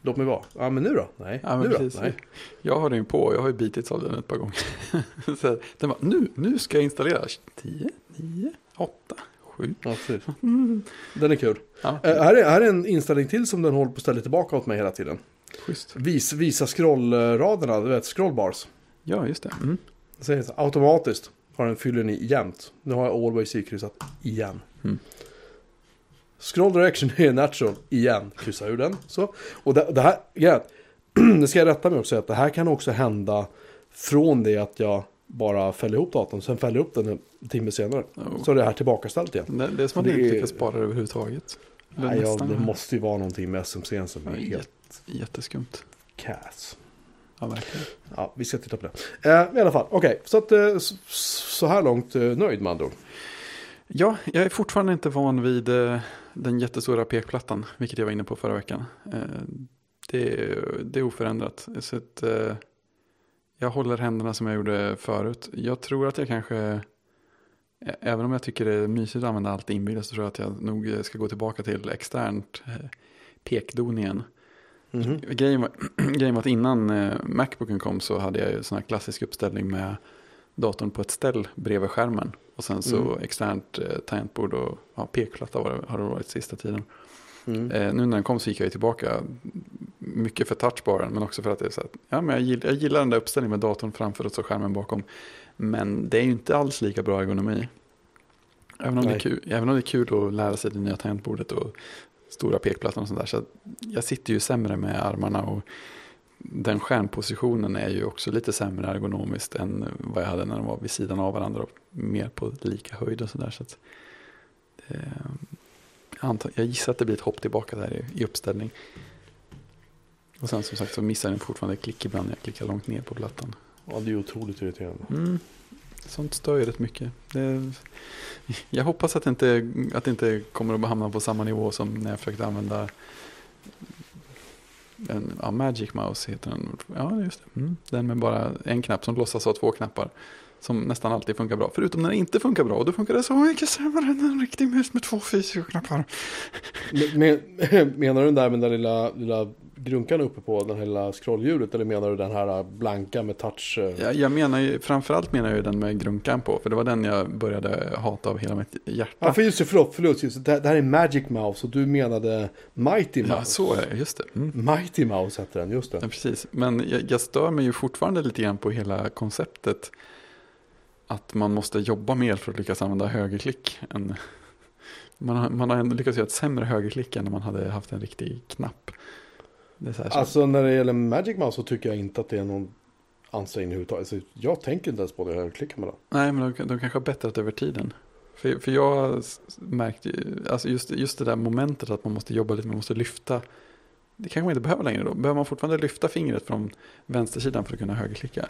Låt mig vara. Ja, men nu då? Nej, Ja, nu men då? precis. Nej. Jag har den på, jag har ju bitits av den ett par gånger. så den bara, nu, nu ska jag installera 10, 9, 8, 7. Ja, precis. Den är kul. Ja, Eh, här, är, här är en inställning till som den håller på att ställa tillbaka åt mig hela tiden. schysst. Vis, visa scrollraderna, du vet, scrollbars. Ja, just det. Mm. Så, automatiskt har den fyller i jämt. Nu har jag always i-kryssat igen. Mm. Scroll direction är natural igen. Kryssa ur den. Så. Och det, det här, grejen, det ska jag rätta mig också, att det här kan också hända från det att jag bara fäller ihop datorn, sen fäller jag upp den en timme senare. Oh. Så är det här tillbakaställt igen. Det, det är som att Det det inte kan spara överhuvudtaget. Eller Nej, ja, det måste ju vara någonting med SMC som är helt Jätteskumt. kass. Ja, verkligen. Ja, vi ska titta på det. Eh, I alla fall, okej. Så att eh, så, så här långt eh, nöjd med andra ord. Ja, jag är fortfarande inte van vid eh, den jättestora pekplattan, vilket jag var inne på förra veckan. Eh, det, är- det är oförändrat. Så att, eh, jag håller händerna som jag gjorde förut. Jag tror att jag kanske, även om jag tycker det är mysigt att använda allt inbildat, så tror jag att jag nog ska gå tillbaka till externt eh, pekdon igen. Mhm. Grejen var, grejen var att innan Macbooken kom så hade jag ju sån här klassisk uppställning med datorn på ett ställ bredvid skärmen. Och sen så Mm. externt eh, tangentbord och ja, pekplatta var det, har det varit sista tiden. Mm. Eh, nu när den kom så gick jag tillbaka. Mycket för touchbaren men också för att det är så att ja, men jag, gillar, jag gillar den där uppställningen med datorn framför och så skärmen bakom. Men det är ju inte alls lika bra ergonomi. Även om, det är kul, även om det är kul att lära sig det nya tangentbordet och stora pekplattan och sånt där. Så jag sitter ju sämre med armarna och den skärmpositionen är ju också lite sämre ergonomiskt än vad jag hade när de var vid sidan av varandra och mer på lika höjd och sådär. Så att, eh, jag gissar att det blir ett hopp tillbaka där i, i uppställning. Och sen som sagt så missar den fortfarande klick ibland när jag klickar långt ner på plattan. Ja, det är otroligt irriterande. Mm. Sånt stör ju rätt mycket. Det, jag hoppas att det, inte, att det inte kommer att hamna på samma nivå som när jag försökte använda en, ja, Magic Mouse heter den. Ja, just det. Mm. Den med bara en knapp som låtsas ha två knappar. Som nästan alltid funkar bra. Förutom när det inte funkar bra. Och då funkar det så mycket sämre än en riktig mus med två fysiska knappar. Men, men, menar du den där med den lilla, lilla grunkan uppe på den här lilla scrollhjulet eller menar du den här blanka med touch? eh? Jag, jag menar ju, framförallt menar jag ju den med grunkan på. För det var den jag började hata av hela mitt hjärta. Ja, för just det, förlåt, förlåt just det, det här är Magic Mouse och du menade Mighty Mouse. Ja, så är det. Just det. Mm. Mighty Mouse heter den, just Ja, det. precis. Men jag, jag stör mig ju fortfarande lite grann på hela konceptet. Att man måste jobba mer för att lyckas använda högerklick. Än, man, har, man har ändå lyckats göra ett sämre högerklick än när man hade haft en riktig knapp. Det är så här, så- Alltså när det gäller Magic Mouse så tycker jag inte att det är någon ansträngning överhuvudtaget. Alltså, jag tänker inte ens på det jag klickar med den. Nej, men de, de kanske har bättrat över tiden. För, för jag har s- märkt, ju- alltså just, just det där momentet att man måste jobba lite, man måste lyfta. Det kanske man inte behöver längre då. Behöver man fortfarande lyfta fingret från vänstersidan för att kunna högerklicka?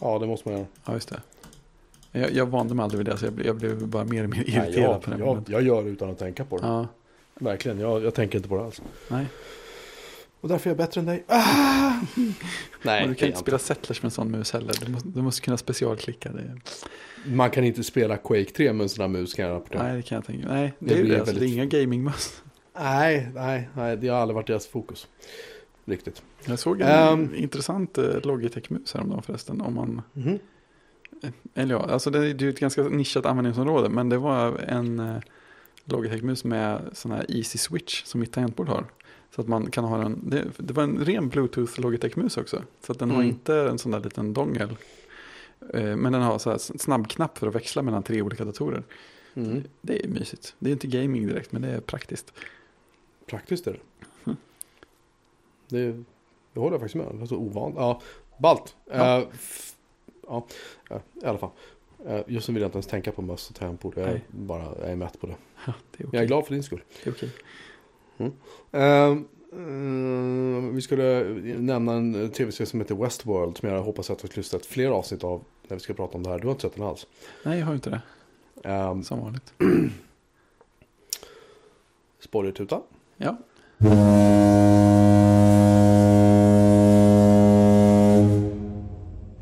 Ja, det måste man göra. Ja, just det. Jag, jag vande mig aldrig vid det, så jag blev, jag blev bara mer och mer irriterad Nej, jag, på det. jag, jag gör det utan att tänka på det. Ja, Verkligen, jag, jag tänker inte på det alls. nej. Och därför är jag bättre än dig. Ah! Nej, du det kan är inte spela Settlers med en sån mus heller. Du måste, du måste kunna specialklicka det. Man kan inte spela Quake 3 med en sån här mus kan jag rapportera. Nej, det kan jag tänka mig. Nej, det, Det är det. Alltså, det är väldigt- inga gamingmöss. Nej, nej, nej, det har aldrig varit deras fokus. Riktigt. Jag såg en Ehm. intressant eh, Logitech-mus häromdagen förresten. Om man, Mhm. eller ja, alltså det är ju ett ganska nischat användningsområde. Men det var en eh, Logitech-mus med sån här Easy Switch som mitt tangentbord har. Så att man kan ha en, det, det var en ren Bluetooth Logitech-mus också. Så att den har Mm. inte en sån där liten dongel. Eh, Men den har så här snabbknapp för att växla mellan tre olika datorer. Mm. Det är mysigt. Det är inte gaming direkt, men det är praktiskt. Praktiskt är det. Mm. Det, det håller jag faktiskt med om. Det är så ovant. Ja, ballt. Ja. F- ja, i alla fall. Eh, Just nu vill jag inte ens tänka på möss och tangentbord. Jag är, Nej. bara, jag är mätt på det. Ja, det är okej. Jag är glad för din skull. Det är. Ehm, mm, vi skulle nämna en tv-serie som heter Westworld. Som jag hoppas att vi skulle sett fler avsnitt av. När vi ska prata om det här. Du har inte sett den alls. Nej, jag har inte det. Um, Som vanligt. Spoilertuta. Ja,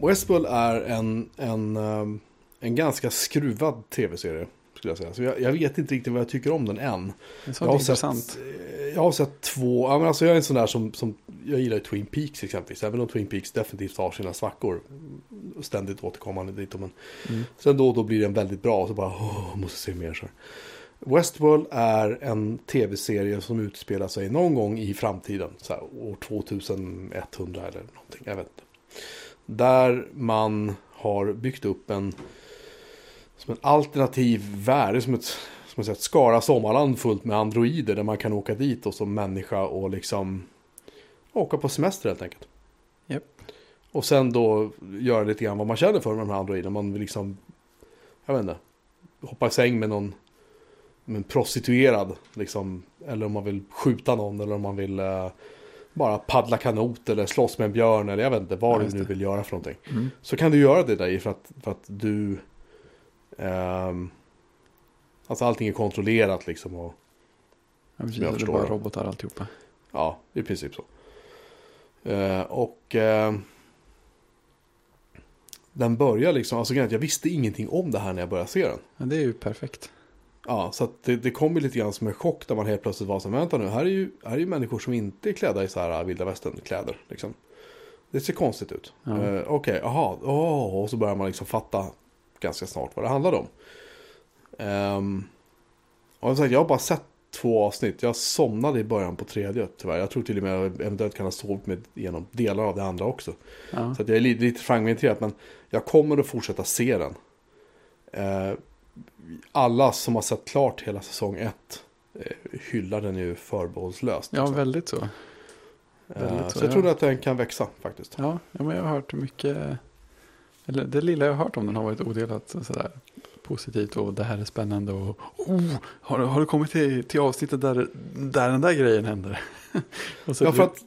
Westworld är en, en, ehm, en ganska skruvad tv-serie. Skulle jag säga. Så jag, jag vet inte riktigt vad jag tycker om den än. det Jag har, intressant. sett, eh, jag har sett två, ja, men alltså jag är en sån där som, som jag gillar Twin Peaks exempelvis. Även om Twin Peaks definitivt har sina svackor. Ständigt återkommande dit. Men Mm. sen då och då blir den väldigt bra. Så bara, åh, måste se mer så. Westworld är en tv-serie som utspelar sig någon gång i framtiden. Så här, år 2100 eller någonting. Jag vet inte. Där man har byggt upp en, som en alternativ värld. Som ett, som ett Skara sommarland fullt med androider. Där man kan åka dit och som människa och liksom åka på semester helt enkelt. Japp. Och sen då göra lite grann vad man känner för med de här androiderna. Man vill liksom, jag vet inte, hoppa i säng med någon med en prostituerad. Liksom, eller om man vill skjuta någon eller om man vill eh, bara paddla kanot eller slåss med en björn. Eller jag vet inte vad Ja, du nu vill göra för någonting. Mm. Så kan du göra det där för att, för att du... ehm, alltså allting är kontrollerat liksom. Och, Ja, precis. Jag Det är bara robotar alltihopa. ja, i princip så. Eh, och... eh, den börjar liksom, alltså jag visste ingenting om det här när jag började se den. Ja, det är ju perfekt. Ja, så att det, det kom ju lite grann som en chock där man helt plötsligt var så vänta nu, här är ju, här är ju människor som inte är klädda i så här vilda västern-kläder. Liksom. Det ser konstigt ut. Ja. Eh, Okej, jaha, åh, och så börjar man liksom fatta ganska snart vad det handlade om. Um, och sagt, jag har bara sett två avsnitt. Jag somnade i början på tredje tyvärr. Jag tror till och med jag eventuellt kan ha sovit med genom delar av det andra också. Ja. Så att jag är lite, lite fragmenterad, men jag kommer att fortsätta se den. Eh, alla som har sett klart hela säsong ett eh, hyllar den ju förbehållslöst. ja, liksom. väldigt så. eh, väldigt så så, jag tror ja. att den kan växa faktiskt. Ja, ja, men jag har hört mycket. Eller det lilla jag har hört om den har varit odelat sådär positivt och det här är spännande och oh, har, du- har du kommit till, till avsnittet där, där den där grejen händer? så Ja, för att,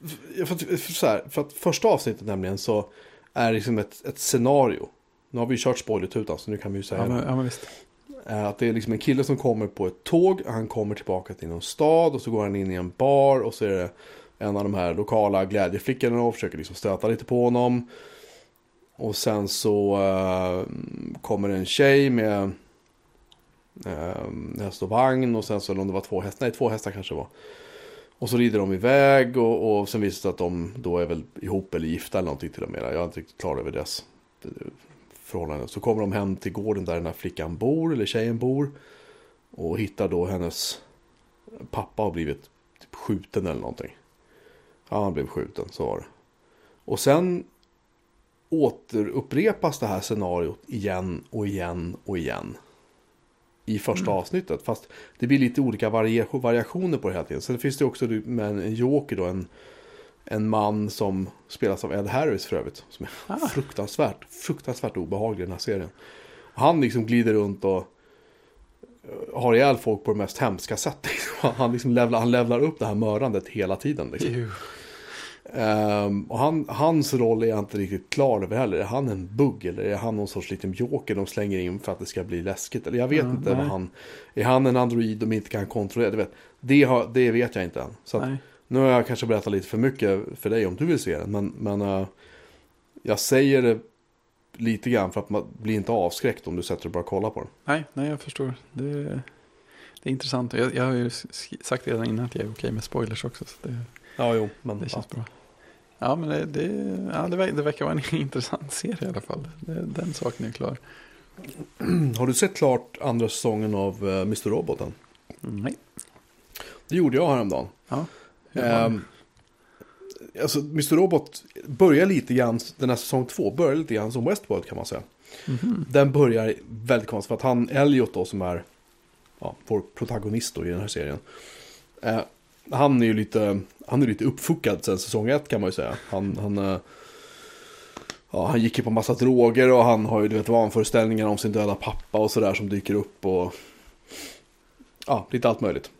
för, att, för, så här, för att första avsnittet nämligen så är det liksom ett, ett scenario. Nu har vi ju kört spoilertutan så nu kan vi ju säga ja, men, ja, men visst. Eh, Att det är liksom en kille som kommer på ett tåg, han kommer tillbaka till någon stad och så går han in i en bar och så är det en av de här lokala glädjeflickorna och försöker liksom stöta lite på honom. Och sen så eh, kommer en tjej med eh, häst och vagn och sen så eller om det var två hästar, nej två hästar kanske det var. Och så rider de iväg och, och sen visar det sig att de då är väl ihop eller gifta eller någonting till och med. Jag är inte riktigt klar över deras eh, förhållande. Så kommer de hem till gården där den här flickan bor, eller tjejen bor. Och hittar då hennes pappa har blivit typ skjuten eller någonting. Ja, han blev skjuten, så var det. Och sen återupprepas det här scenariot igen och igen och igen. I första avsnittet. Fast det blir lite olika varia- variationer på det hela tiden. Sen finns det också med en joker då. En, en man som spelas av Ed Harris för övrigt. Som är Ah. fruktansvärt, fruktansvärt obehaglig i den här serien. Han liksom glider runt och eh, har ihjäl folk på det mest hemska sätt. Han, liksom levlar, han levlar upp det här mördandet hela tiden. Liksom. Ehm, och han, hans roll är jag inte riktigt klar över heller. Är han en bugg eller är han någon sorts liten joker de slänger in för att det ska bli läskigt? Eller jag vet Ja, inte nej. vad han... Är han en android de inte kan kontrollera? Det vet, det, har, det vet jag inte än. Så att, nu har jag kanske berättat lite för mycket för dig om du vill se den. Men, men eh, jag säger det lite grann för att man blir inte avskräckt om du sätter dig och bara kollar på den. Nej, nej, jag förstår. Det, det är intressant. Jag, jag har ju sagt redan innan att jag är okej med spoilers också. Så det, Ja, jo. Men, det känns bra. Ja, men det, det, ja, det, det verkar vara en intressant serie i alla fall. Det, den saken är klar. Har du sett klart andra säsongen av uh, Mr. Robot än? Nej. Det gjorde jag häromdagen. Ja. Um, alltså, Mr. Robot börjar lite grann, den här säsong två, börjar lite grann som Westworld kan man säga. Mhm. Den börjar väldigt konstigt för att han, Elliot då som är ja, vår protagonist då i den här serien. Eh, han är ju lite, han är lite uppfuckad sen säsong ett kan man ju säga. Han, han, eh, ja, han gick ju på massa droger och han har ju du vet, vanföreställningar om sin döda pappa och sådär som dyker upp och ja, lite allt möjligt.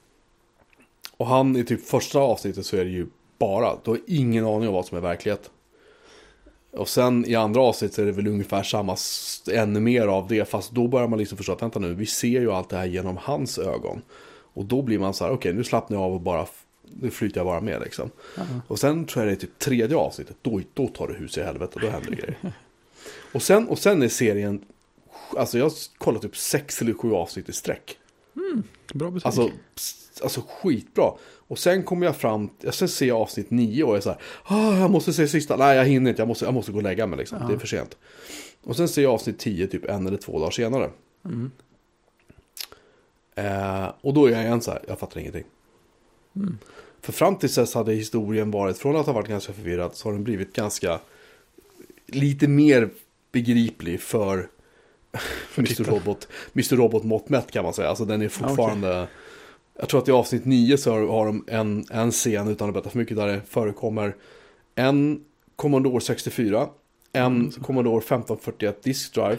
Och han i typ första avsnittet så är det ju bara, du har ingen aning om vad som är verklighet. Och sen i andra avsnittet är det väl ungefär samma, ännu mer av det. Fast då börjar man liksom förstå att vänta nu, vi ser ju allt det här genom hans ögon. Och då blir man så här, okej nu slappnar jag av och bara, nu flyter jag bara med liksom. Ja. Och sen tror jag det är typ tredje avsnittet, då, då tar det hus i helvete, då händer grejer. Och sen, och sen är serien, alltså jag har kollat typ sex eller sju avsnitt i sträck. Bra betyg. Alltså, alltså skitbra. Och sen kommer jag fram, sen ser jag avsnitt nio och jag är så här, ah, jag måste se sista, nej jag hinner inte, jag måste, jag måste gå och lägga mig liksom, Ja. det är för sent. Och sen ser jag avsnitt 10 typ en eller två dagar senare. Mm. Eh, och då är jag igen så här, jag fattar ingenting. Mm. För fram till dess hade historien varit, från att ha varit ganska förvirrad, så har den blivit ganska, lite mer begriplig för Mr. Robot, Mr. Robot mått mätt kan man säga. Alltså den är fortfarande, jag tror att i avsnitt 9 så har, de en, en scen, utan att berätta för mycket, där det förekommer en Commodore 64, en Mm. Commodore 1541 Disk Drive.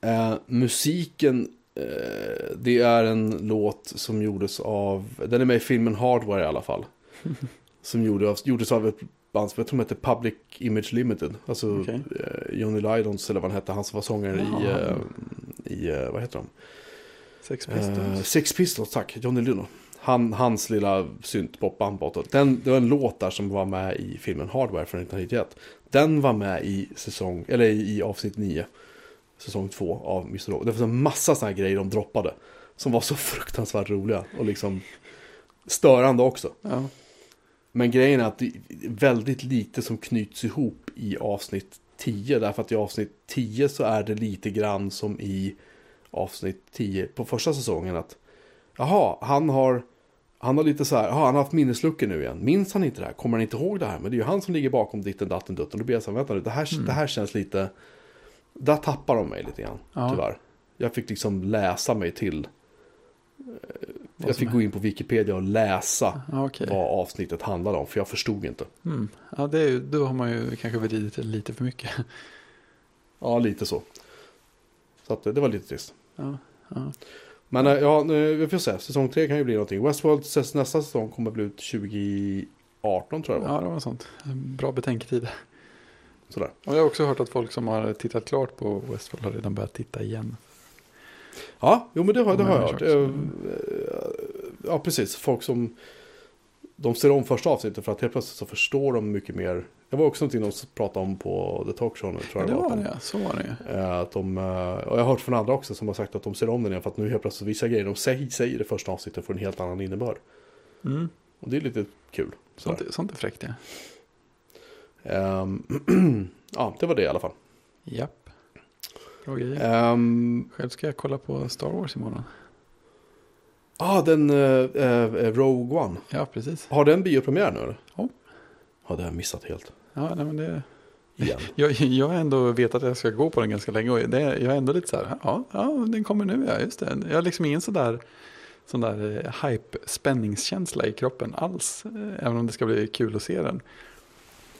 Eh, musiken, det är en låt som gjordes av, den är med i filmen Hardware i alla fall. som gjorde av, gjordes av ett band som jag tror hette Public Image Limited. Alltså Okej. eh, Johnny Lydons eller vad han hette, han som var sångare i, Jaha. eh, i eh, vad heter de? Sex Eh, Pistols. Six Pistols, tack. Johnny Lydon. Han, hans lilla syntpopband bakåt. Den, det var en låt där som var med i filmen Hardware från 1991. Den var med i säsong, eller i, i avsnitt 9. Säsong 2 av Mr. Robot. Det var en massa sådana här grejer de droppade. Som var så fruktansvärt roliga. Och liksom störande också. Ja. Men grejen är att det är väldigt lite som knyts ihop i avsnitt 10. Därför att i avsnitt 10 så är det lite grann som i avsnitt 10 på första säsongen. att Jaha, han har, han har lite så här, jaha, han har haft minnesluckor nu igen. Minns han inte det här? Kommer han inte ihåg det här? Men det är ju han som ligger bakom ditten, datten, dutten. Då blir jag så här, vänta nu, det här, det här känns lite... Där tappar de mig lite grann, Ja. tyvärr. Jag fick liksom läsa mig till... Vad Jag fick gå in på Wikipedia och läsa Ja, okej. vad avsnittet handlade om, för jag förstod inte. Mm. Ja, det är, då har man ju kanske vridit det lite för mycket. Ja, lite så. Så att, det var lite trist. Ja, ja. Men eh, ja, vi får se. Säsong 3 kan ju bli någonting. Westworld nästa säsong kommer bli ut 2018 tror jag det var. ja, det var sånt. Bra betänketid. Sådär. Och jag har också hört att folk som har tittat klart på Westworld har redan börjat titta igen. Ja, jo men det har, det har jag hört. jag Eh, Ja, precis. Folk som... De ser om första avsnittet för att helt plötsligt så förstår de mycket mer. Det var också någonting de pratade om på The Talk Show nu, tror jag det var. det, så var det eh, att de, eh, och jag har hört från andra också som har sagt att de ser om den igen för att nu helt plötsligt vissa grejer de säger, säger i det första avsnittet får en helt annan innebörd. Mm. Och det är lite kul. Sånt, sånt är fräckt, ja. Ehm, ja, det var det i alla fall. Japp. Bra grejer. Ehm, Själv ska jag kolla på Star Wars imorgon. ah, den uh, Rogue One. Ja, precis. Har den biopremiär nu eller? Ja. Ja, det har jag missat helt. Ja, nej, men det... Igen. Jag, jag har ändå vetat att jag ska gå på den ganska länge och det, jag är ändå lite så här, ja, ja, den kommer nu, ja, just det. Jag har liksom ingen sån sån där eh, hype-spänningskänsla i kroppen alls, även om det ska bli kul att se den.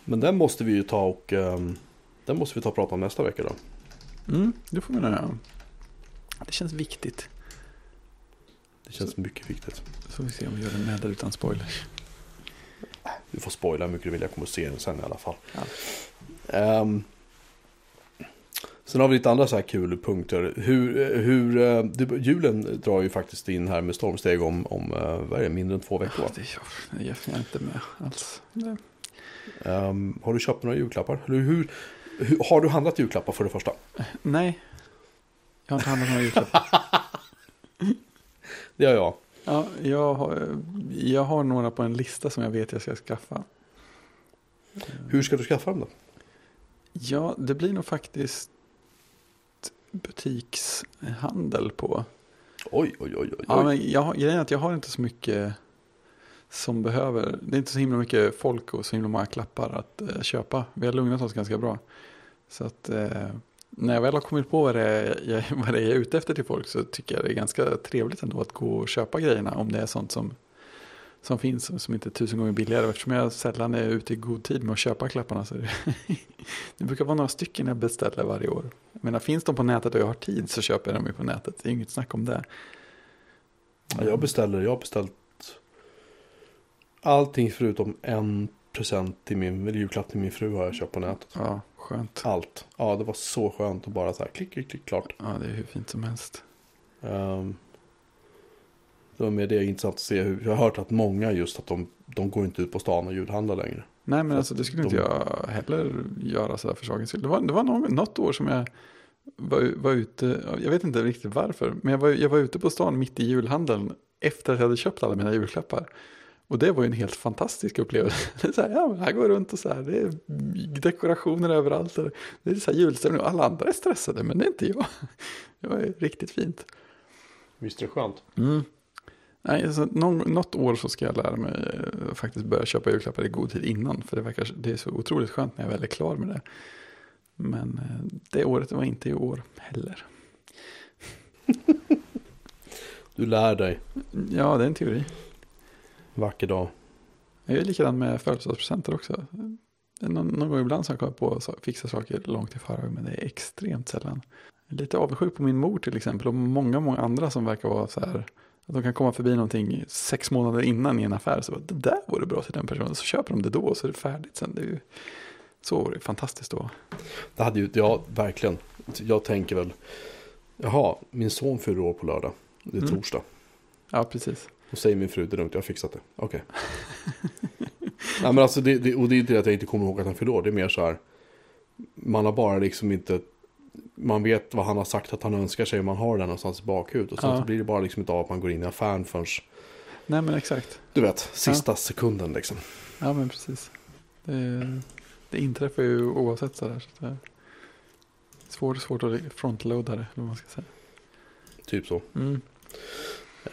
Men den måste vi ju ta och ehm, den måste vi ta och prata om nästa vecka då. Mm, det får vi nog göra. Det känns viktigt. Det känns mycket viktigt. Så får vi se om vi gör det med eller utan spoilers. Du får spoila hur mycket du vill, jag kommer se den sen i alla fall. Ja. Ehm, sen har vi lite andra så här kul punkter. Hur, hur, eh, det, julen drar ju faktiskt in här med stormsteg om, om eh, vad är det, mindre än två veckor. va? Det är jag, inte med alls. Det- Ehm, har du köpt några julklappar? Hur, hur, har du handlat julklappar för det första? Nej, jag har inte handlat några julklappar. Det har jag. Ja, jag, har, jag har några på en lista som jag vet jag ska skaffa. Hur ska du skaffa dem då? Ja, det blir nog faktiskt butikshandel på. Oj, oj, oj, oj. Ja, men jag, grejen är att jag har inte så mycket som behöver. Det är inte så himla mycket folk och så himla många klappar att eh, köpa. Vi har lugnat oss ganska bra. Så att eh, när jag väl har kommit på vad det, är, jag, vad det är jag är ute efter till folk så tycker jag det är ganska trevligt ändå att gå och köpa grejerna om det är sånt som, som finns och som inte är tusen gånger billigare. Eftersom jag sällan är ute i god tid med att köpa klapparna så är det, det brukar vara några stycken jag beställer varje år. Jag menar, finns de på nätet och jag har tid så köper jag dem ju på nätet. Det är inget snack om det. Ja, jag beställer, jag har beställt allting förutom en present till min, eller julklapp till min fru har jag köpt på nätet. Ja, skönt. Allt. Ja, det var så skönt att bara så här klick, klick, klick, klart. Ja, det är hur fint som helst. Ehm, det var med det intressant att se hur, jag har hört att många just att de, de går inte ut på stan och julhandlar längre. Nej, men alltså det skulle inte de- jag heller göra så här för sakens skull. Det var, det var någon, något år som jag var, var ute, jag vet inte riktigt varför, men jag var, jag var ute på stan mitt i julhandeln efter att jag hade köpt alla mina julklappar. Och det var ju en helt fantastisk upplevelse. Så här, ja, här går runt och så här, det är dekorationer överallt. Det är så här julstämning och alla andra är stressade, men det är inte jag. Det var riktigt fint. Visst är det skönt? Mm. Nej, alltså, någon, något år så ska jag lära mig eh, faktiskt börja köpa julklappar i god tid innan. För det, verkar, det är så otroligt skönt när jag väl är klar med det. Men eh, det året var inte i år heller. Du lär dig. Ja, det är en teori. Vacker dag. Jag är likadan med födelsedagspresenter också. Någon, någon gång ibland så har jag på att fixa saker långt i förväg, men det är extremt sällan. Jag är lite avundsjuk på min mor till exempel och många, många andra som verkar vara så här. Att de kan komma förbi någonting sex månader innan i en affär. Så bara, det där vore bra till den personen. Så köper de det då och så är det färdigt sen. Det är ju, så vore det fantastiskt då. Det hade ju, ja verkligen. Jag tänker väl, jaha, min son fyller år på lördag. Det är Mm. torsdag. Ja, precis. Och säger min fru, det är lugnt, jag har fixat det. Okej. Nej men alltså, det, det, och det är inte det att jag inte kommer ihåg att han fyller år. Det är mer så här, man har bara liksom inte, man vet vad han har sagt att han önskar sig och man har den någonstans i bakhuvudet. Och sen Ja. så blir det bara liksom inte av att man går in i affären förrän, Nej, men exakt. du vet, sista sekunden liksom. Ja, men precis. Det, det inträffar ju oavsett sådär. Så det är svårt, svårt att frontloada det, eller vad man ska säga. Typ så. Mm.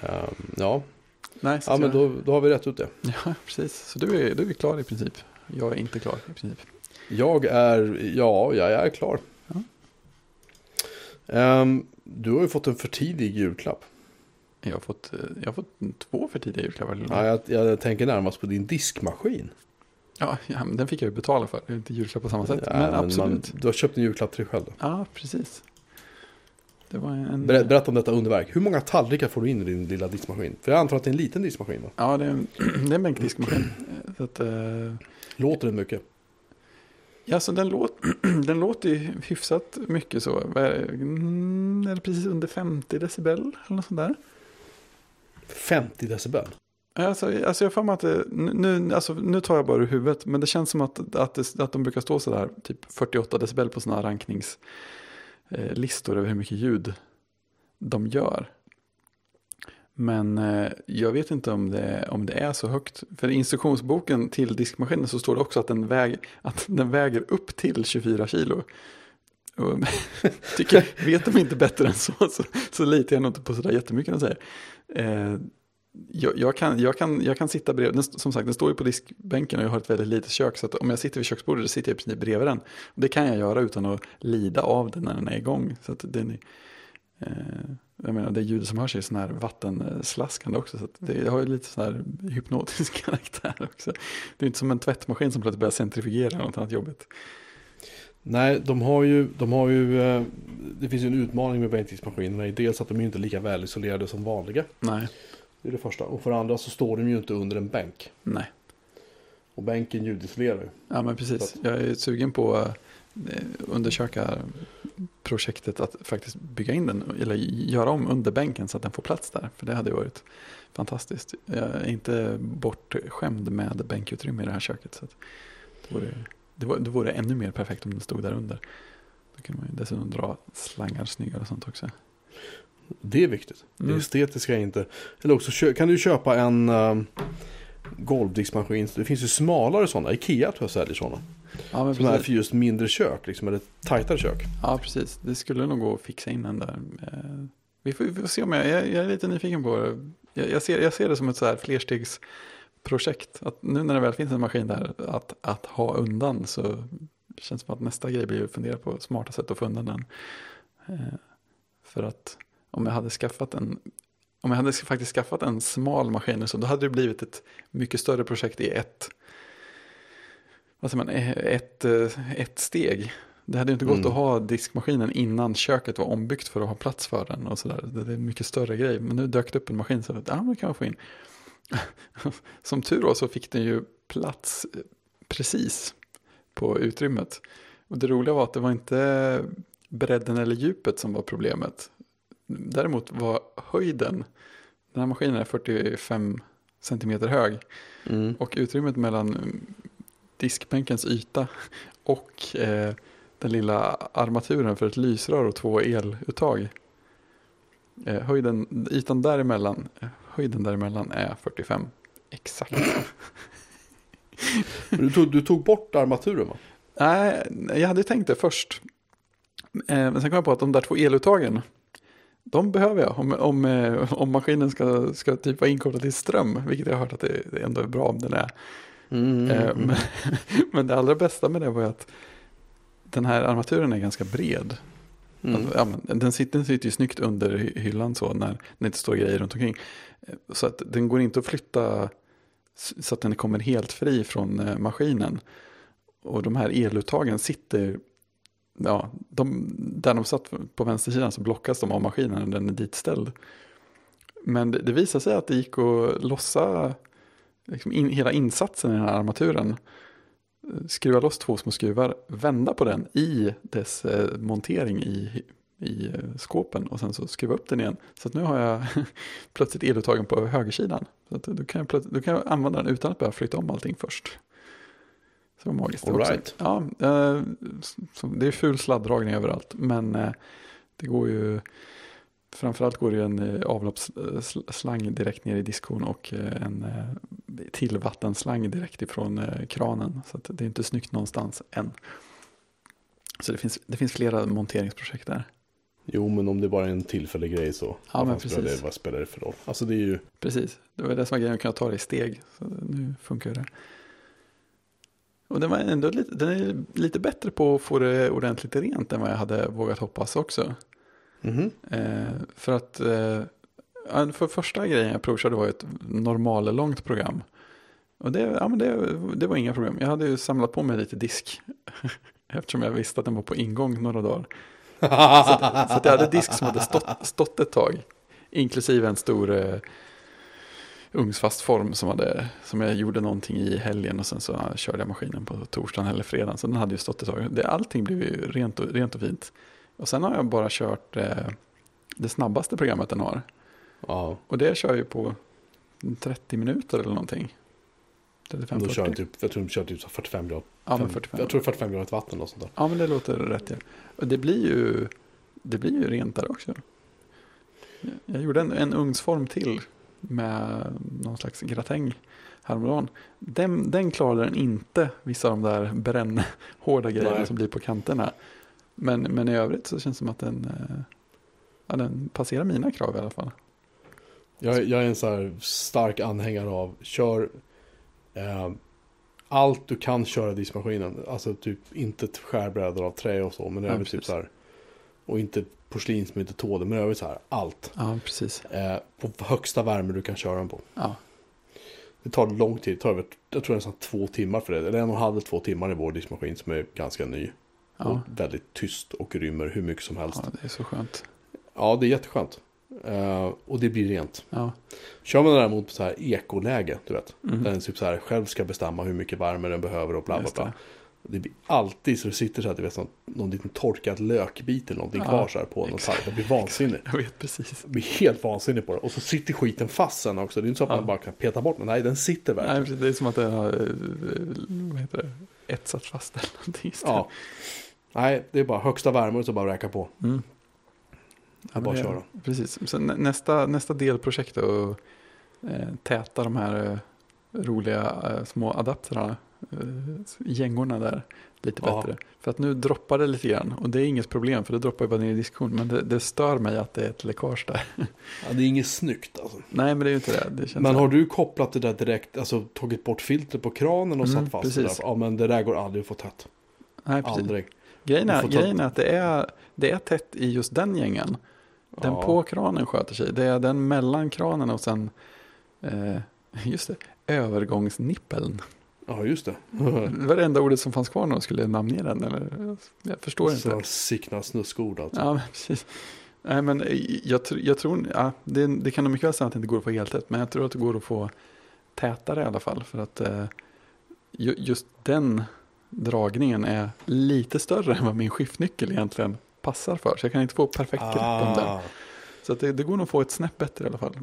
Ehm, ja, Nej, ja men då, då har vi rätt ut det. Ja, precis. Så du är, du är klar i princip. Jag är inte klar i princip. Jag är, ja, jag är klar. Ja. Ehm, du har ju fått en för tidig julklapp. Jag har fått, eh, jag har fått två för tidiga julklappar. Ja, jag, jag tänker närmast på din diskmaskin. Ja, ja, men den fick jag ju betala för. Det är inte julklapp på samma sätt. Ja, men absolut. Man, du har köpt en julklapp till dig själv. Då. Ja, precis. En... Ber, berätta om detta underverk. Hur många tallrikar får du in i din lilla diskmaskin? För jag antar att det är en liten diskmaskin va? Ja, det är en, det är en bänkdiskmaskin. Eh, att, eh, Låter det mycket? ja, så den, låt, den låter ju hyfsat mycket så. Vad är det? Mm, Är det precis under 50 decibel eller något sånt där? 50 decibel? Alltså, alltså jag mig att det, nu, alltså, nu tar jag bara ur huvudet, men det känns som att, att, det, att de brukar stå sådär typ 48 decibel på sådana här rankningslistor eh, listor över hur mycket ljud de gör. Men eh, jag vet inte om det, om det är så högt. För i instruktionsboken till diskmaskinen så står det också att den, väg, att den väger upp till 24 kilo. Tycker, vet de inte bättre än så, så, så litar jag nog inte på sådär jättemycket de säger. Eh, jag, jag, kan, jag, kan, jag kan sitta bredvid, den, som sagt den står ju på diskbänken och jag har ett väldigt litet kök. Så om jag sitter vid köksbordet så sitter jag i princip bredvid den. Och det kan jag göra utan att lida av den när den är igång. Så att den, eh, jag menar det ljudet som hörs är sån här vattenslaskande också. Så det har ju lite sån här hypnotisk karaktär också. Det är inte som en tvättmaskin som plötsligt börjar centrifugera eller något annat jobbigt. Nej, de har ju, de har ju, eh, det finns ju en utmaning med bänkdiskmaskinerna. Dels att de är inte lika väl isolerade som vanliga. Nej, Det är det första. Och för det andra så står de ju inte under en bänk. nej. Och bänken ljudisolerar ju. Ja, men precis. Så Jag är sugen på att eh, undersöka projektet att faktiskt bygga in den eller göra om underbänken så att den får plats där. För det hade ju varit fantastiskt. Jag är inte bortskämd med bänkutrymme i det här köket. Så att det, vore, det, vore, det vore ännu mer perfekt om den stod där under. Då kan man ju dessutom dra slangar snyggare och sånt också. Det är viktigt. Det Mm. estetiska är inte... Eller också kan du köpa en um, golvdiskmaskin. Det finns ju smalare sådana. Ikea tror jag säljer sådana. Ja, men Som är precis. för just mindre kök. Liksom, eller tajtare kök. Ja, precis. Det skulle nog gå att fixa in den där. Eh, Vi får, vi får se om jag, jag, jag är lite nyfiken på det. Jag, jag, ser, jag ser det som ett så här flerstegsprojekt. Att nu när det väl finns en maskin där att, att ha undan så känns det som att nästa grej blir att fundera på smarta sätt att få undan den. Eh, För att om jag hade skaffat en om jag hade faktiskt skaffat en smal maskin så då hade det blivit ett mycket större projekt i ett, vad säger man, ett, eh, ett steg. Det hade ju inte gått Mm. att ha diskmaskinen innan köket var ombyggt för att ha plats för den och sådär. Det är en mycket större grej. Men nu dök det upp en maskin så att, ja, men det kan man få in. Som tur var så fick den ju plats eh, precis på utrymmet. Och det roliga var att det var inte bredden eller djupet som var problemet. Däremot var höjden, den här maskinen är 45 centimeter hög. Mm. Och utrymmet mellan diskbänkens yta och eh, den lilla armaturen för ett lysrör och två eluttag. Eh, höjden, ytan däremellan, eh, höjden däremellan är 45. Exakt. Du, tog, du tog bort armaturen va? Nej, jag hade tänkt det först. Eh, men sen kom jag på att de där två eluttagen, de behöver jag om, om, eh, om maskinen ska, ska typ vara inkopplad till ström, vilket jag har hört att det, ändå är bra om den är. Mm, Eh, Men, men det allra bästa med det var att den här armaturen är ganska bred. Mm. Alltså, ja, den, sitter, den sitter ju snyggt under hy- hyllan så när, när det inte står grejer runt omkring. Eh, Så att den går inte att flytta så att den kommer helt fri från eh, maskinen. Och de här eluttagen sitter, ja, de, där de satt på vänstersidan så blockas de av maskinen när den är ditställd. Men det, det visade sig att det gick att lossa liksom in, hela insatsen i den här armaturen. Skruva loss två små skruvar, vända på den i dess eh, montering i, i eh, skåpen och sen så skruva upp den igen. Så att nu har jag plötsligt eluttagen på högersidan. Så att då, kan jag då kan jag använda den utan att behöva flytta om allting först. Så det var magiskt. All right. Ja, eh, det är full sladdragning överallt. Men eh, det går ju, framförallt går det en eh, avloppsslang direkt ner i diskon och en tillvattenslang direkt ifrån kranen. Så det är inte snyggt någonstans än. Så det finns, det finns flera monteringsprojekt där. Jo, men om det bara är en tillfällig grej så. Ja, men precis. det, vad spelar det för roll? Alltså det är ju... Precis, det var det som var grejen, att kunna ta det i steg. Så nu funkar det. Och den, var ändå lite, den är lite bättre på att få det ordentligt rent än vad jag hade vågat hoppas också. Mhm. Eh, för att eh, för första grejen jag provkörde var ett normal långt program. Och det, ja, men det, det var inga problem. Jag hade ju samlat på mig lite disk. Eftersom jag visste att den var på ingång några dagar. Så, att, så att jag hade disk som hade stått, stått ett tag. Inklusive en stor eh, ugnsfast form som, hade, som jag gjorde någonting i helgen. Och sen så körde jag maskinen på torsdagen eller fredagen. Så den hade ju stått ett tag. Det, allting blev ju rent och, rent och fint. Och sen har jag bara kört eh, det snabbaste programmet den har. Ja, Och det kör ju på 30 minuter eller någonting. 35, då 40. kör typ, jag tror de kör typ så 45 grader. ja, men fem- 45. Jag tror 45 grader vatten och sånt där. Ja, men det låter rätt. Ja. Och det blir ju, det blir ju rent där också. Jag gjorde en, en ugnsform till med någon slags gratäng häromdagen. Den, den klarade den inte, vissa av de där brännhårda grejerna Nej. som blir på kanterna. Men, men i övrigt så känns det som att den, eh, ja, den passerar mina krav i alla fall. Jag, jag är en så stark anhängare av, kör eh, allt du kan köra i diskmaskinen. Alltså typ inte skärbrädor av trä och så, men i Ja, övrigt typ så här. Och inte porslin som inte tål det, men övrigt så här, allt. Ja, precis. Eh, på högsta värme du kan köra den på. Ja, Det tar lång tid, det tar över, jag tror nästan två timmar för det. Eller en och en halv, två timmar i vår diskmaskin som är ganska ny. ja, Och väldigt tyst och rymmer hur mycket som helst. ja det är så skönt. Ja, det är jätteskönt. Eh, och det blir rent. Ja. Kör man däremot på så här ekoläge, du vet. Mhm. Där den typ så här själv ska bestämma hur mycket värme den behöver och bla bla bla. Det. Det blir alltid så det sitter så här, du vet, någon, någon liten torkad lökbit eller någonting Ja, kvar så här på någon tallrik. Jag blir vansinnig. Jag vet precis. Jag blir helt vansinnig på det. Och så sitter skiten fast sen också. Det är inte så att Ja. man bara kan peta bort den. Nej, den sitter Nej, verkligen. precis. Det är som att det har eh, vad heter det? etsat fast eller någonting. istället. Ja. Nej, det är bara högsta värme och så bara räka på. Mm. Ja, bara det- köra. Precis. Så nä- nästa, nästa delprojekt är att eh, täta de här eh, roliga eh, små adapterna, gängorna där, lite Ja. bättre. För att nu droppar det lite grann och det är inget problem för det droppar ju bara ner i diskon. Men det, det stör mig att det är ett läckage där. Ja, det är inget snyggt alltså. Nej men det är ju inte det. det Men har du kopplat det där direkt, alltså tagit bort filtret på kranen och Mm, satt fast precis. det där? Ja, men det där går aldrig att få tätt. Nej, precis. Aldrig. Grejen, är, grejen är att det är, det är tätt i just den gängen. Den Ja. på kranen sköter sig. Det är den mellan kranen och sen, eh, just det, övergångsnippeln. Ja, just det. Det var det enda ordet som fanns kvar när de skulle namnge den. Eller? Jag förstår inte. Så sickna snuskord alltså. Ja, men precis. Nej, men eh, jag, jag tror, ja, det, det kan nog mycket väl säga att det inte går att få helt tätt. Men jag tror att det går att få tätare i alla fall. För att eh, ju, just den dragningen är lite större än vad min skiftnyckel egentligen passar för. Så jag kan inte få perfekt grepp om den. Ah, Så att det, det går nog att få ett snäpp bättre i alla fall.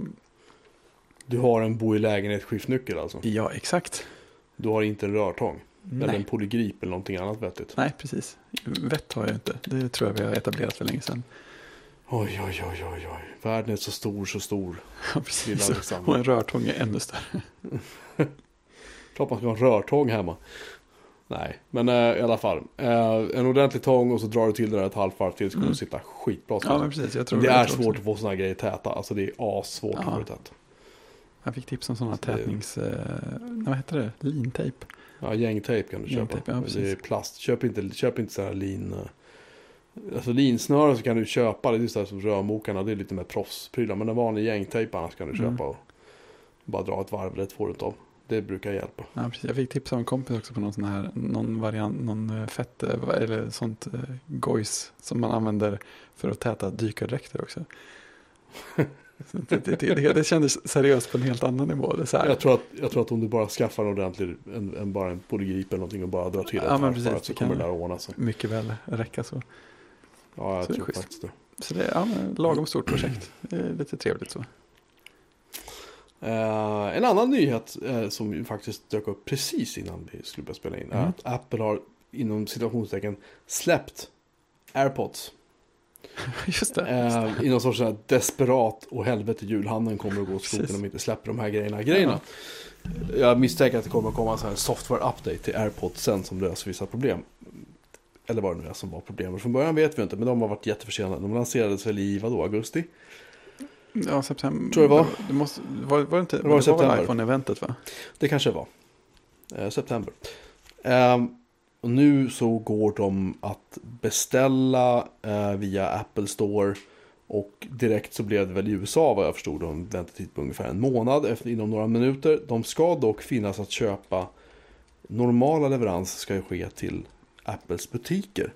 du har en bo i lägenhet skiftnyckel alltså. Ja, exakt. Du har inte en rörtång. Eller en Nej. polygrip eller någonting annat vettigt. Nej, precis. Vett har jag inte. Det tror jag vi har etablerat för länge sedan. Oj, oj, oj, oj, oj. Världen är så stor, så stor. Ja, precis. Och Alexander. en rörtång är ännu större. Klart man ska ha en rörtång hemma. Nej, men eh, i alla fall. Eh, en ordentlig tång och så drar du till det där ett halvt varv till så kommer Mm. det sitta skitbra. Ja, men precis. Jag tror det jag är svårt också. att få sådana grejer täta. Alltså det är assvårt Ja. att få det tätt. Jag fick tips om sådana Så det- tätnings... Eh, vad heter det? Lintejp. Ja, gängtejp kan du köpa. Gängtejp, ja, precis. det är plast. Köp inte, köp inte så här lin... eh, Alltså linsnören så kan du köpa, det är så här som rörmokarna, det är lite mer proffsprylar. Men en vanlig gängtejp annars kan du Mm. köpa och bara dra ett varv rätt får du av. Det brukar hjälpa. Ja, precis. Jag fick tips av en kompis också på någon sån här, någon variant, någon eh, fett, eh, eller sånt gojs som man använder för att täta dykardräkter också. Det, det, det, det kändes seriöst på en helt annan nivå. Det är så här, Jag tror, att, jag tror att om du bara skaffar en ordentlig, en, en, bara en polygrip eller någonting och bara drar till ett Ja, men varv precis, så kommer det där ordna sig. mycket väl räcka så. Ja, jag Så är tror faktiskt det. Så det är ja, men lagom stort projekt. Det är lite trevligt så. Eh, en annan nyhet eh, som faktiskt dök upp precis innan vi skulle börja spela in är Mm. att Apple har inom situationstecken släppt AirPods. Just det. Eh, I någon sorts sån här desperat och helvete julhandeln kommer att gå åt skogen om de inte släpper de här grejerna. grejerna. Jag misstänker att det kommer att komma en sån här software update till AirPods sen som löser vissa problem. Eller vad det nu är som var problemet. Från början vet vi inte, men de har varit jätteförsenade. De lanserades väl i vadå, augusti? Ja, september. Tror det var. Det måste, var, var det inte, Det var det var iPhone-eventet va? Det kanske var. Eh, september. Ehm, och nu så går de att beställa eh, via Apple Store. Och direkt så blev det väl i USA vad jag förstod en väntetid på ungefär en månad efter, inom några minuter. De ska dock finnas att köpa. Normala leverans ska ju ske till Apples butiker.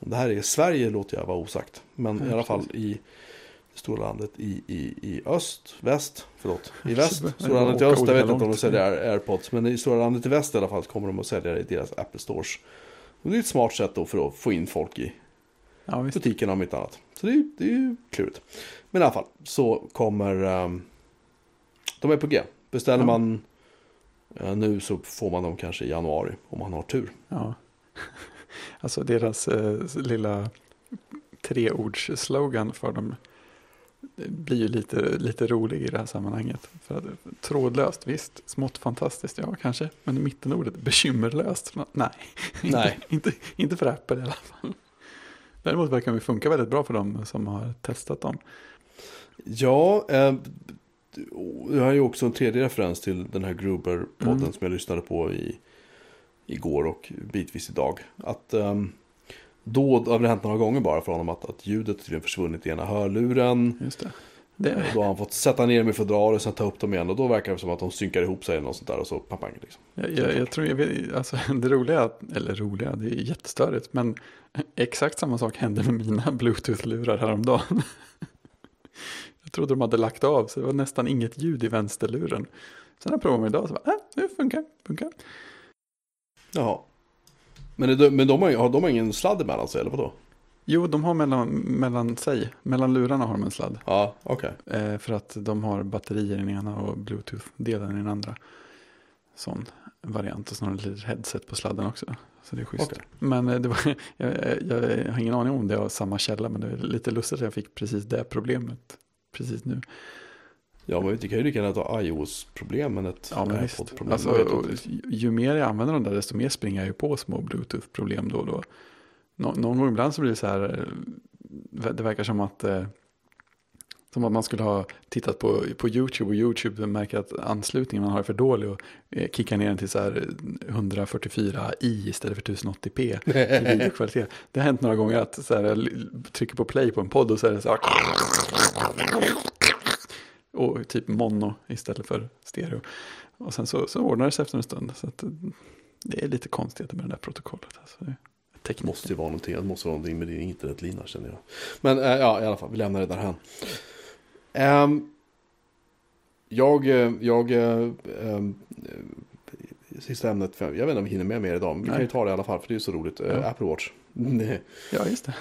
Om det här är i Sverige låter jag vara osagt. Men Ja, i alla fall i stora landet i, i, i öst, väst, förlåt, i väst. Stora landet i öst, jag vet inte om de säljer Air- airpods. Men i stora landet i väst i alla fall kommer de att sälja det i deras Apple Stores. Och det är ett smart sätt då för att få in folk i Ja, visst. butikerna om inte annat. Så det är, det är ju klurigt. Men i alla fall så kommer ehm, de är på G. Beställer Ja. man eh, nu så får man dem kanske i januari om man har tur. Ja. Alltså deras eh, lilla treords-slogan för dem blir ju lite, lite rolig i det här sammanhanget. För att, trådlöst, visst. Smått fantastiskt, ja kanske. Men mittenordet, bekymmerlöst, nej. Nej. inte, inte, inte för Apple i alla fall. Däremot verkar det funka väldigt bra för dem som har testat dem. Ja, eh, jag har ju också en tredje referens till den här Gruber-podden Mm. som jag lyssnade på i, igår och bitvis idag. Att um, då har det hänt några gånger bara för honom att, att ljudet tydligen försvunnit i ena hörluren. Just det. det Då har han fått sätta ner dem i fodral och sen ta upp dem igen och då verkar det som att de synkar ihop sig eller något sånt där och så papang liksom. Jag, jag, jag tror, jag vet, alltså det roliga, eller roliga, det är jättestörigt, men exakt samma sak hände med mina bluetooth-lurar häromdagen. Jag trodde de hade lagt av så det var nästan inget ljud i vänsterluren. Sen när jag provade idag så bara, äh, det funkar, funkar. Jaha. Men, det, men de, har, de har ingen sladd emellan sig eller vadå? Jo, de har mellan, mellan sig, mellan lurarna har de en sladd. Ja, okej. Eh, för att de har batterier i den ena och bluetooth-delen i den andra. Sån variant och så har de ett litet headset på sladden också. Så det är schysst. Okej. Men eh, det var, jag, jag, jag har ingen aning om det är samma källa. Men det är lite lustigt att jag fick precis det problemet precis nu. Ja, men det kan ju lika gärna ta iOS-problem än ett Ja. AirPod-problem. Alltså, ju mer jag använder dem där, desto mer springer jag ju på små Bluetooth-problem då och då. Nå, någon gång ibland så blir det så här, eh, det verkar som att, eh, som att man skulle ha tittat på, på YouTube och YouTube märker att anslutningen man har är för dålig och eh, kickar ner den till så här 144i istället för 1080p i videokvalitet. Det har hänt några gånger att så här, jag trycker på play på en podd och så är det så här och typ mono istället för stereo. Och sen så, så ordnar det sig efter en stund. Så det är lite konstigt med det där protokollet. Alltså, det är Det teknik. måste ju vara någonting, det måste vara någonting med din internetlina känner jag. Men äh, ja, i alla fall, vi lämnar det därhän. Um, jag, eh, jag, ähm, sista ämnet, för jag vet inte om vi hinner med mer idag, men vi Nej. kan ju ta det i alla fall, för det är ju så roligt. Ja. Apple Watch. Ja, just det.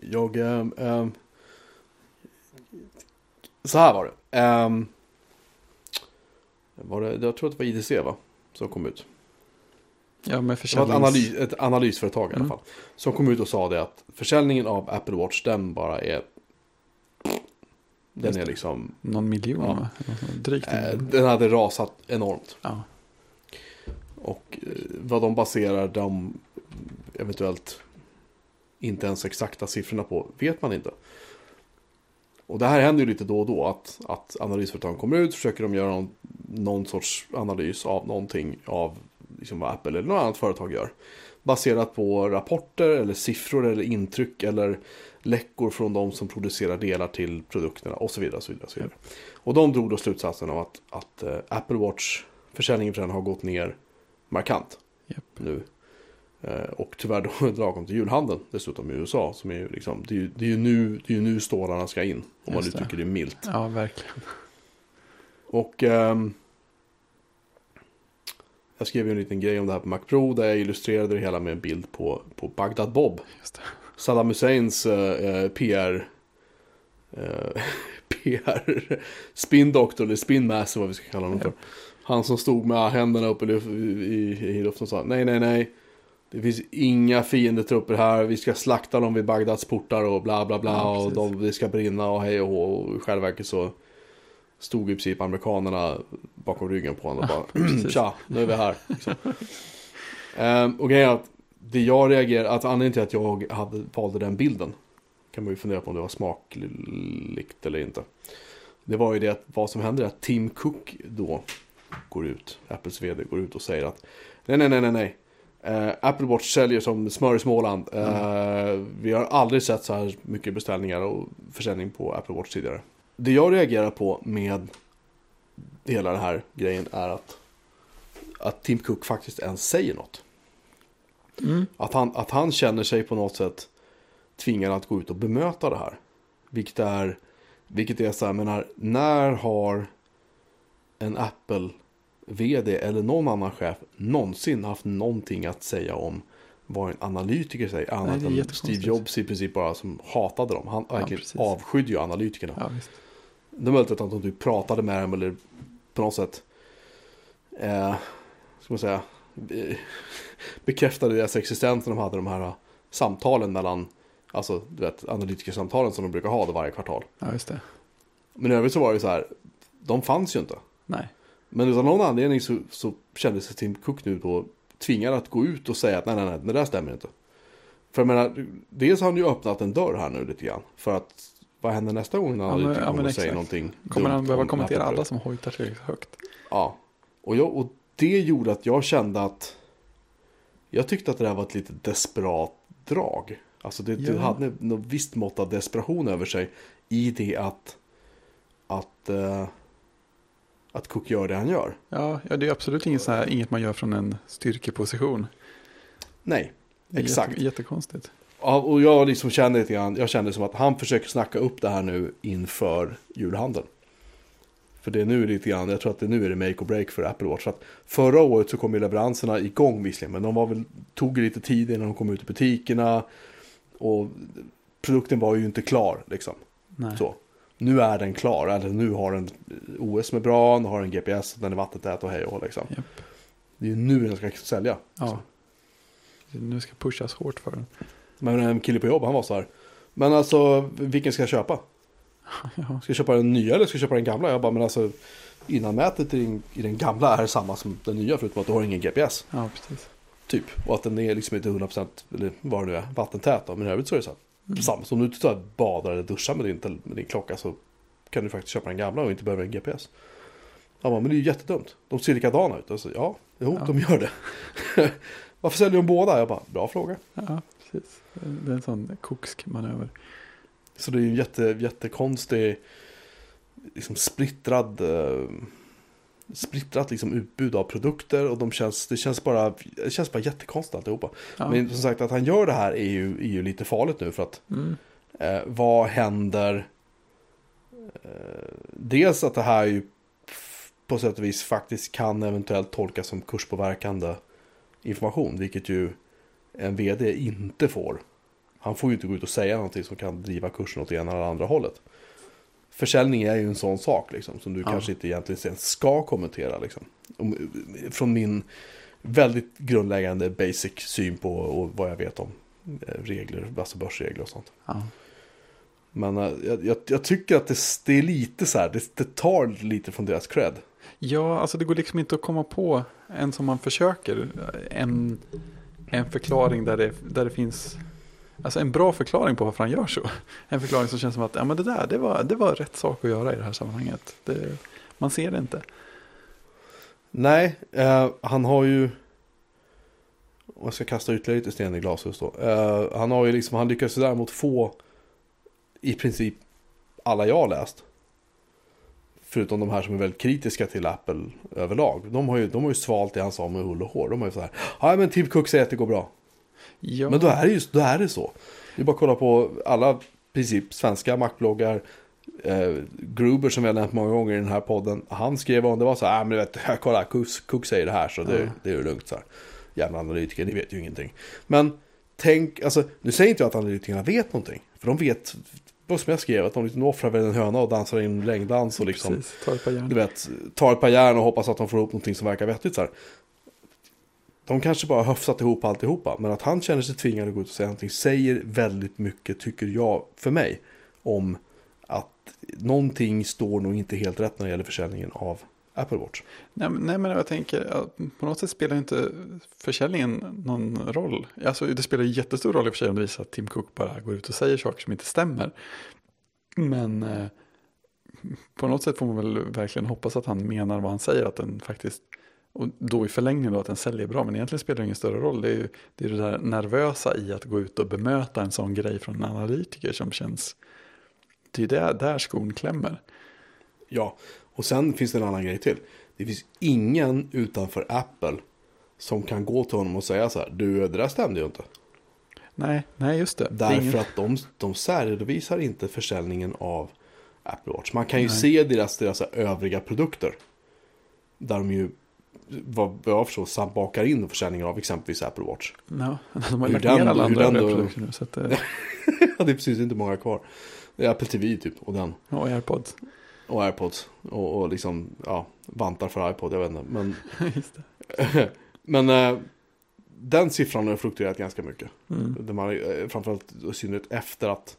Jag, ähm, så här var det. Ähm, var det. Jag tror att det var IDC va? Som kom ut. Ja, med Det var försäljnings... ett, analys, ett analysföretag i alla Mm. fall. Som kom ut och sa det att försäljningen av Apple Watch den bara är... Den är liksom... Någon miljon, Ja. Drygt en Eh, miljon. den hade rasat enormt. Ja. Och eh, vad de baserar de eventuellt inte ens exakta siffrorna på vet man inte. Och det här händer ju lite då och då att, att analysföretagen kommer ut försöker de göra någon, någon sorts analys av någonting av liksom vad Apple eller något annat företag gör. Baserat på rapporter eller siffror eller intryck eller läckor från de som producerar delar till produkterna och så vidare. Och, så vidare, och, så vidare. och de drog då slutsatsen av att, att eh, Apple Watch försäljningen för den har gått ner markant Japp. nu. Eh, och tyvärr då lagom till julhandeln dessutom i USA. Som är liksom, det, är ju, det, är ju nu, det är nu stålarna ska in. Om man det. uttrycker det milt. ja, verkligen. Och ehm, jag skrev ju en liten grej om det här på Mac Pro. Där jag illustrerade det hela med en bild på, på Bagdad Bob. Saddam Husseins eh, PR. PR. Spin Doctor eller Spin Master vad vi ska kalla honom för. Han som stod med händerna uppe i, luf- i, i luften och sa nej, nej, nej. Det finns inga fiendetrupper här. Vi ska slakta dem vid Bagdads portar och bla bla bla. Ja, och de, vi ska brinna och hej och hå. Och i själva verket så stod i princip amerikanerna bakom ryggen på honom och bara tja, nu är vi här. Liksom. Ehm, och grejen är att det jag reagerar, att anledningen till att jag hade, valde den bilden kan man ju fundera på om det var smakligt eller inte. Det var ju det att vad som händer är att Tim Cook då går ut, Apples vd går ut och säger att nej, nej, nej, nej, nej. Eh, Apple Watch säljer som smör i Småland. Eh, Vi har aldrig sett så här mycket beställningar och försäljning på Apple Watch tidigare. Det jag reagerar på med hela den här grejen är att, att Tim Cook faktiskt ens säger något. Mm. Att han, att han känner sig på något sätt tvingad att gå ut och bemöta det här. Vilket är, vilket är så här, menar, när har en Apple-vd eller någon annan chef någonsin haft någonting att säga om vad en analytiker säger? Annat är än. Steve Jobs i princip bara som hatade dem. Han verkligen precis. avskydde ju analytikerna. Ja, visst. Det är möjligt att de typ pratade med dem eller på något sätt eh, ska man säga bekräftade deras existens när de hade de här eh, samtalen mellan alltså du vet analytikersamtalen som de brukar ha då varje kvartal. Ja, just det. Men i övrigt så var det så här, de fanns ju inte. Nej. Men utan någon anledning så, så kände sig Tim Cook nu då tvingad att gå ut och säga att nej, nej, nej, det där stämmer inte. För jag menar, dels har han ju öppnat en dörr här nu lite grann. För att vad händer nästa gång när Ja, men- analytiker ja, men kommer och säger någonting Kommer han behöva om kommentera alla som hojtar tillräckligt högt? Ja, och, jag, och det gjorde att jag kände att jag tyckte att det där var ett lite desperat drag. Alltså det, det Ja. hade något visst mått av desperation över sig i det att att, eh, att Cook gör det han gör. Ja, ja det är absolut inget, så här, inget man gör från en styrkeposition. Nej, exakt. Jätte, jättekonstigt. Ja, och jag liksom kände lite grann, jag kände som att han försöker snacka upp det här nu inför julhandeln. För det är nu lite grann, jag tror att det nu är det make or break för Apple Watch. För att förra året så kom ju leveranserna igång visserligen, men de var väl, tog lite tid innan de kom ut i butikerna. Och produkten var ju inte klar liksom. Nej. Så. Nu är den klar, eller nu har den OS som är bra, den har en GPS, den är vattentät och hej och liksom. Japp. Det är ju nu den ska sälja. Ja. Nu ska pushas hårt för den. Men en kille på jobb, han var så här. Men alltså, vilken ska jag köpa? Ja. Ska jag köpa den nya eller ska jag köpa den gamla? Jag bara, men alltså innanmätet i den, i den gamla är samma som den nya förutom att du har ingen GPS. ja, precis. Typ. Och att den är liksom inte 100% eller vad det nu är, vattentät då. Men i övrigt så är det så här. Mm. Samma som du inte tar badar eller duschar med din, med din klocka så kan du faktiskt köpa den gamla och inte behöver en GPS. Han bara, men det är ju jättedumt. De ser likadana ut. Alltså, ja, jo, Ja. de gör det. Varför säljer de båda? Jag bara, bra fråga. Ja, precis. Det är en sån koksk-manöver. Så det är ju en jätte, jättekonstig, liksom splittrad, eh, splittrat liksom utbud av produkter och de känns, det känns bara, det känns bara jättekonstigt alltihopa. Ja. Men som sagt att han gör det här är ju, är ju lite farligt nu för att Mm. eh, vad händer? Eh, dels att det här ju på sätt och vis faktiskt kan eventuellt tolkas som kurspåverkande information, vilket ju en vd inte får. Han får ju inte gå ut och säga någonting som kan driva kursen åt det ena eller andra hållet. Försäljning är ju en sån sak liksom, som du Ja. kanske inte egentligen sen ska kommentera. Liksom. Om, från min väldigt grundläggande basic syn på och vad jag vet om eh, regler, alltså börsregler och sånt. Ja. Men eh, jag, jag, jag tycker att det, det är lite så här, det, det tar lite från deras cred. ja, alltså det går liksom inte att komma på, en som man försöker, en, en förklaring där det, där det finns, alltså en bra förklaring på varför han gör så. En förklaring som känns som att, ja men det där, det var, det var rätt sak att göra i det här sammanhanget. Det, man ser det inte. Nej, eh, han har ju... Om jag ska kasta ytterligare lite sten i glashus då. Eh, han har ju liksom, han lyckas ju däremot få i princip alla jag har läst. Förutom de här som är väldigt kritiska till Apple överlag. De har ju, de har ju svalt det han sa med hull och hår. De har ju så här, ja men Tim Cook säger att det går bra. Ja, Men då är det ju då är det så. Det är bara att kolla på alla princip svenska Mac-bloggar. Eh, Gruber som vi har nämnt många gånger i den här podden. Han skrev om det var så här, ah, men du vet, kolla, Cook, säger det här så det, Ja. det är ju lugnt. Så här. Jävla analytiker, ni vet ju ingenting. Men tänk, alltså, nu säger inte jag att analytikerna vet någonting. För de vet, vad som jag skrev, att de liksom offrar väl en höna och dansar in längddans och liksom precis. Ta ett par järn. du vet, tar ett par järn och hoppas att de får ihop någonting som verkar vettigt så här. De kanske bara har höfsat ihop alltihopa, men att han känner sig tvingad att gå ut och säga någonting säger väldigt mycket, tycker jag, för mig, om att någonting står nog inte helt rätt när det gäller försäljningen av Apple Watch. Nej, men- nej, men jag tänker att på något sätt spelar inte försäljningen någon roll. Alltså, det spelar jättestor roll i och för sig om det visar att Tim Cook bara går ut och säger saker som inte stämmer. Men eh, på något sätt får man väl verkligen hoppas att han menar vad han säger, att den faktiskt, och då i förlängningen då att den säljer bra, men egentligen spelar det ingen större roll. Det är ju det, är det där nervösa i att gå ut och bemöta en sån grej från en analytiker som känns, det är där, där skon klämmer. Ja, och sen finns det en annan grej till. Det finns ingen utanför Apple som kan gå till honom och säga så här, du, det där stämde ju inte. Nej, nej just det. det är Därför ingen- att de, de särredovisar inte försäljningen av Apple Watch. Man kan ju Nej. se deras, deras övriga produkter. Där de ju, vad jag förstår, sam- bakar in försäljningen av exempelvis Apple Watch. Ja, de har Hur lagt ner alla andra produkter nu. Så att, eh, det är precis inte många kvar. Det är Apple TV typ, och den. och AirPods. Och AirPods. Och, och liksom, ja, vantar för iPod, jag vet inte. Men, men eh, den siffran har fluktuerat ganska mycket. Mm. Man, eh, framförallt i synnerhet efter att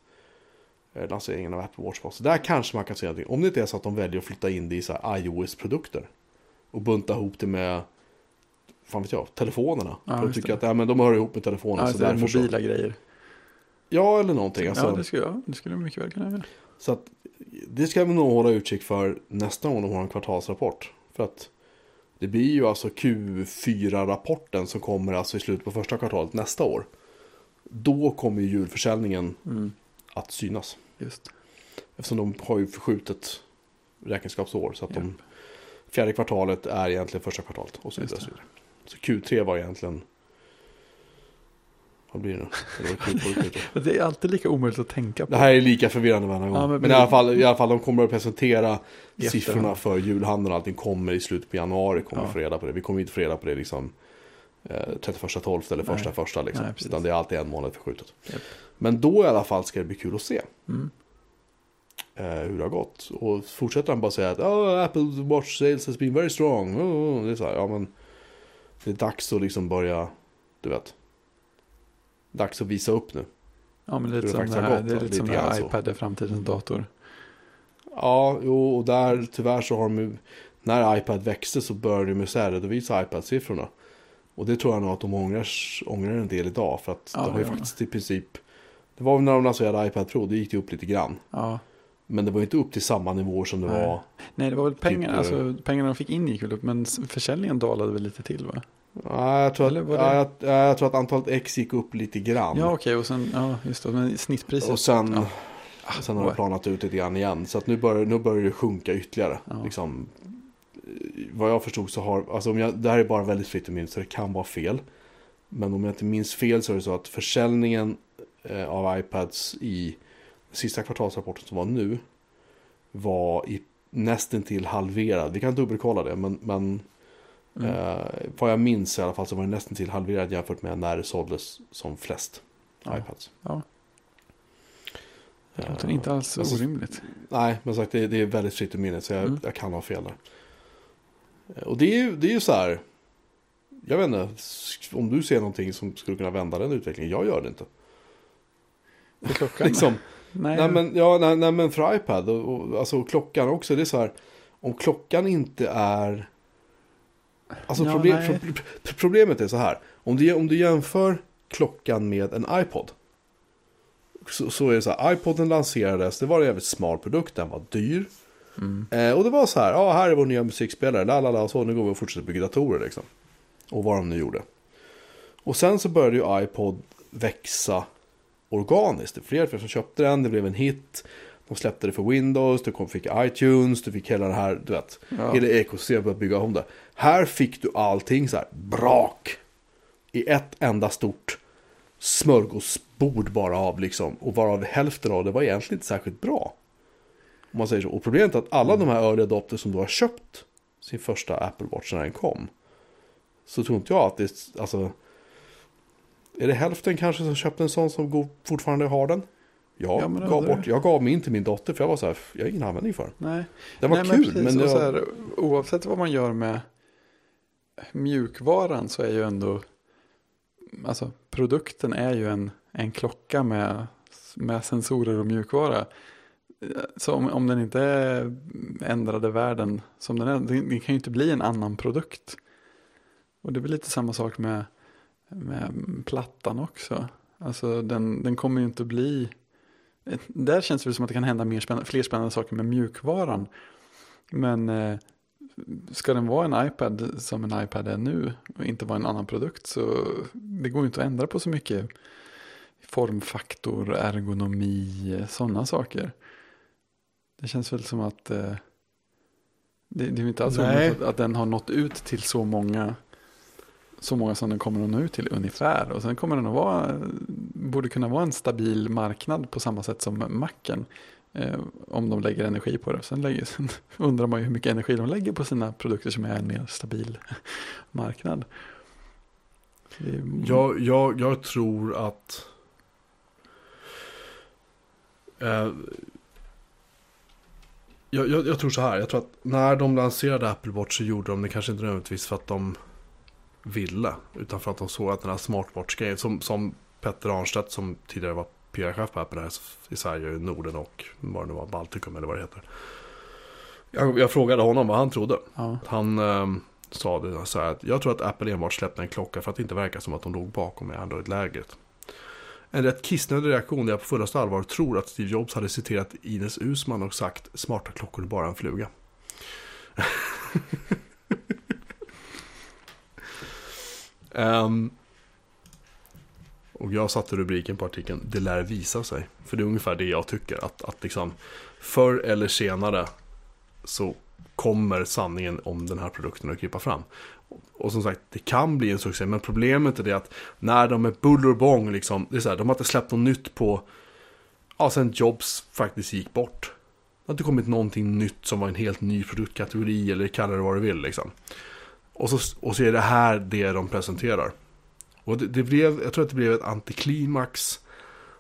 eh, lanseringen av Apple Watch var. Så där kanske man kan säga någonting. Om det inte är så att de väljer att flytta in det i iOS-produkter. Och bunta ihop det med, fan vet jag, telefonerna. Ja, de tycker det. att ja, men de hör ihop med telefonen. Ja, så är därför så, mobila grejer. ja, eller någonting. Alltså, Ja, det skulle, ja, det skulle mycket väl kunna göra. Så att det ska vi nog hålla utkik för nästa gång de har en kvartalsrapport. För att det blir ju alltså Q4-rapporten som kommer alltså i slutet på första kvartalet nästa år. Då kommer ju julförsäljningen Mm, att synas. just. Eftersom de har ju förskjutet räkenskapsår. Så att de Japp. Fjärde kvartalet är egentligen första kvartalet. Och så vidare. Så, vidare. så Q3 var egentligen... Vad blir det nu? Det är alltid lika omöjligt att tänka på. Det här är lika förvirrande varje gång. Ja, men men- i alla, fall, i alla fall, de kommer att presentera Jättebra. siffrorna för julhandeln och allting kommer i slutet på januari. Kommer Ja. få reda på det. Vi kommer inte få reda på det liksom eh, 31 12 eller Nej. första första liksom. Nej, precis. Utan det är alltid en månad förskjutet. Japp. Men då i alla fall ska det bli kul att se Mm. Eh, hur det har gått. Och fortsätter han bara säga att oh, Apple Watch sales has been very strong. Oh, oh. Det är så här, ja men det är dags att liksom börja, du vet. Dags att visa upp nu. Ja, men lite det som det här, gått det är då, lite som lite det iPad är framtidens dator. Ja, jo, och där tyvärr så har de ju, när iPad växte så började de ju särredovisa iPad-siffrorna. Och det tror jag nog att de ångrar, ångrar en del idag. För att Ja, det har ju de. faktiskt i princip, det var väl när de lanserade iPad Pro, det gick det upp lite grann. Ja. Men det var inte upp till samma nivåer som det Nej. var. Nej, det var väl pengar, Typ, alltså pengarna de fick in gick väl upp, men försäljningen dalade väl lite till va? Ja, jag, tror att, det- ja, jag, ja, jag tror att antalet X gick upp lite grann. Ja, okej, och sen, ja, just det, men snittpriset. och sen, ja. och sen har det What? planat ut lite grann igen. Så att nu börjar, nu börjar det sjunka ytterligare. Ja. Liksom, vad jag förstod så har, alltså om jag, det här är bara väldigt fritt och minst så det kan vara fel. Men om jag inte minns fel så är det så att försäljningen eh, av iPads i sista kvartalsrapporten som var nu var i nästan till halverad. Vi kan dubbelkolla det, men, men Mm. eh, vad jag minns i alla fall så var det nästan till halverad jämfört med när det såldes som flest Ja. iPads. Ja. Det låter Eh, inte alls men så- orimligt. Nej, men sagt det, det är väldigt fritt i minnet så jag, Mm. jag kan ha fel där. Eh, Och det är ju, det är ju så här. Jag vet inte, om du ser någonting som skulle kunna vända den utvecklingen. Jag gör det inte. För klockan? Liksom, Nej, nej, men, ja, nej, nej, men för iPad och, och alltså klockan också. Det är så här, om klockan inte är... Alltså Ja, problem, problemet är så här. Om du, om du jämför klockan med en iPod. Så, så är det så här, iPoden lanserades, det var en jävligt smal produkt, den var dyr. Mm. Eh, och det var så här, ja här är vår nya musikspelare, la la la, och så nu går vi och fortsätter bygga datorer liksom. Och vad de nu gjorde. Och sen så började ju iPod växa organiskt. Det var fler och fler som köpte den, det blev en hit. De släppte det för Windows, du kom, fick iTunes, du fick hela det här, du vet. Ja. Hela ekosystemet började bygga om det. Här fick du allting så här, brak. I ett enda stort smörgåsbord bara av liksom. Och varav hälften av det var egentligen inte särskilt bra. Om man säger så. Och problemet är att alla de här early adopters som då har köpt sin första Apple Watch när den kom. Så tror inte jag att det alltså. Är det hälften kanske som köpte en sån som går, fortfarande har den? Jag, Ja, men gav bort, jag gav mig in till min dotter för jag var så här, jag har ingen användning för den. Nej. Den var Nej, kul, precis, men, och det var, här, oavsett vad man gör med mjukvaran så är ju ändå, alltså produkten är ju en, en klocka med, med sensorer och mjukvara. Så om, om den inte ändrade världen som den är, det, det kan ju inte bli en annan produkt. Och det väl lite samma sak med, med plattan också. Alltså den, den kommer ju inte bli, där känns det som att det kan hända mer spännande, fler spännande saker med mjukvaran. Men eh, ska den vara en iPad som en iPad är nu och inte vara en annan produkt så det går ju inte att ändra på så mycket formfaktor, ergonomi, sådana saker. Det känns väl som att eh, det, det är inte alls Nej. att, att den har nått ut till så många så många som den kommer att nå ut till ungefär. Och sen kommer den att vara, borde kunna vara en stabil marknad på samma sätt som macken Eh, om de lägger energi på det. Sen, lägger, sen undrar man ju hur mycket energi de lägger på sina produkter som är en mer stabil marknad. Är, jag, jag, jag tror att... Eh, jag, jag, jag tror så här, jag tror att när de lanserade Apple Watch så gjorde de det kanske inte nödvändigtvis för att de ville. Utan för att de såg att den här smartwatch-grejen, som, som Petter Arnstedt som tidigare var PR-chef på Apple här i Sverige, i Norden och vad det nu var, Baltikum eller vad det heter. Jag, jag frågade honom vad han trodde. ja, Han ehm, sa det så här att jag tror att Apple enbart släppte en klocka för att det inte verkar som att de låg bakom i Android-lägret. En rätt kissnödig reaktion där jag på fullaste allvar tror att Steve Jobs hade citerat Ines Usman och sagt smarta klockor är bara en fluga. Um, och jag satte rubriken på artikeln Det lär visa sig. För det är ungefär det jag tycker. Att, att liksom förr eller senare så kommer sanningen om den här produkten att krypa fram. Och som sagt, det kan bli en succé, men problemet är det att när de är buller och bång, liksom, det är så här, de har inte släppt något nytt på, ja, sen Jobs faktiskt gick bort. Det har inte kommit någonting nytt som var en helt ny produktkategori eller kalla det vad du vill liksom. Och så, och så är det här det de presenterar. Och det, det blev, jag tror att det blev ett antiklimax.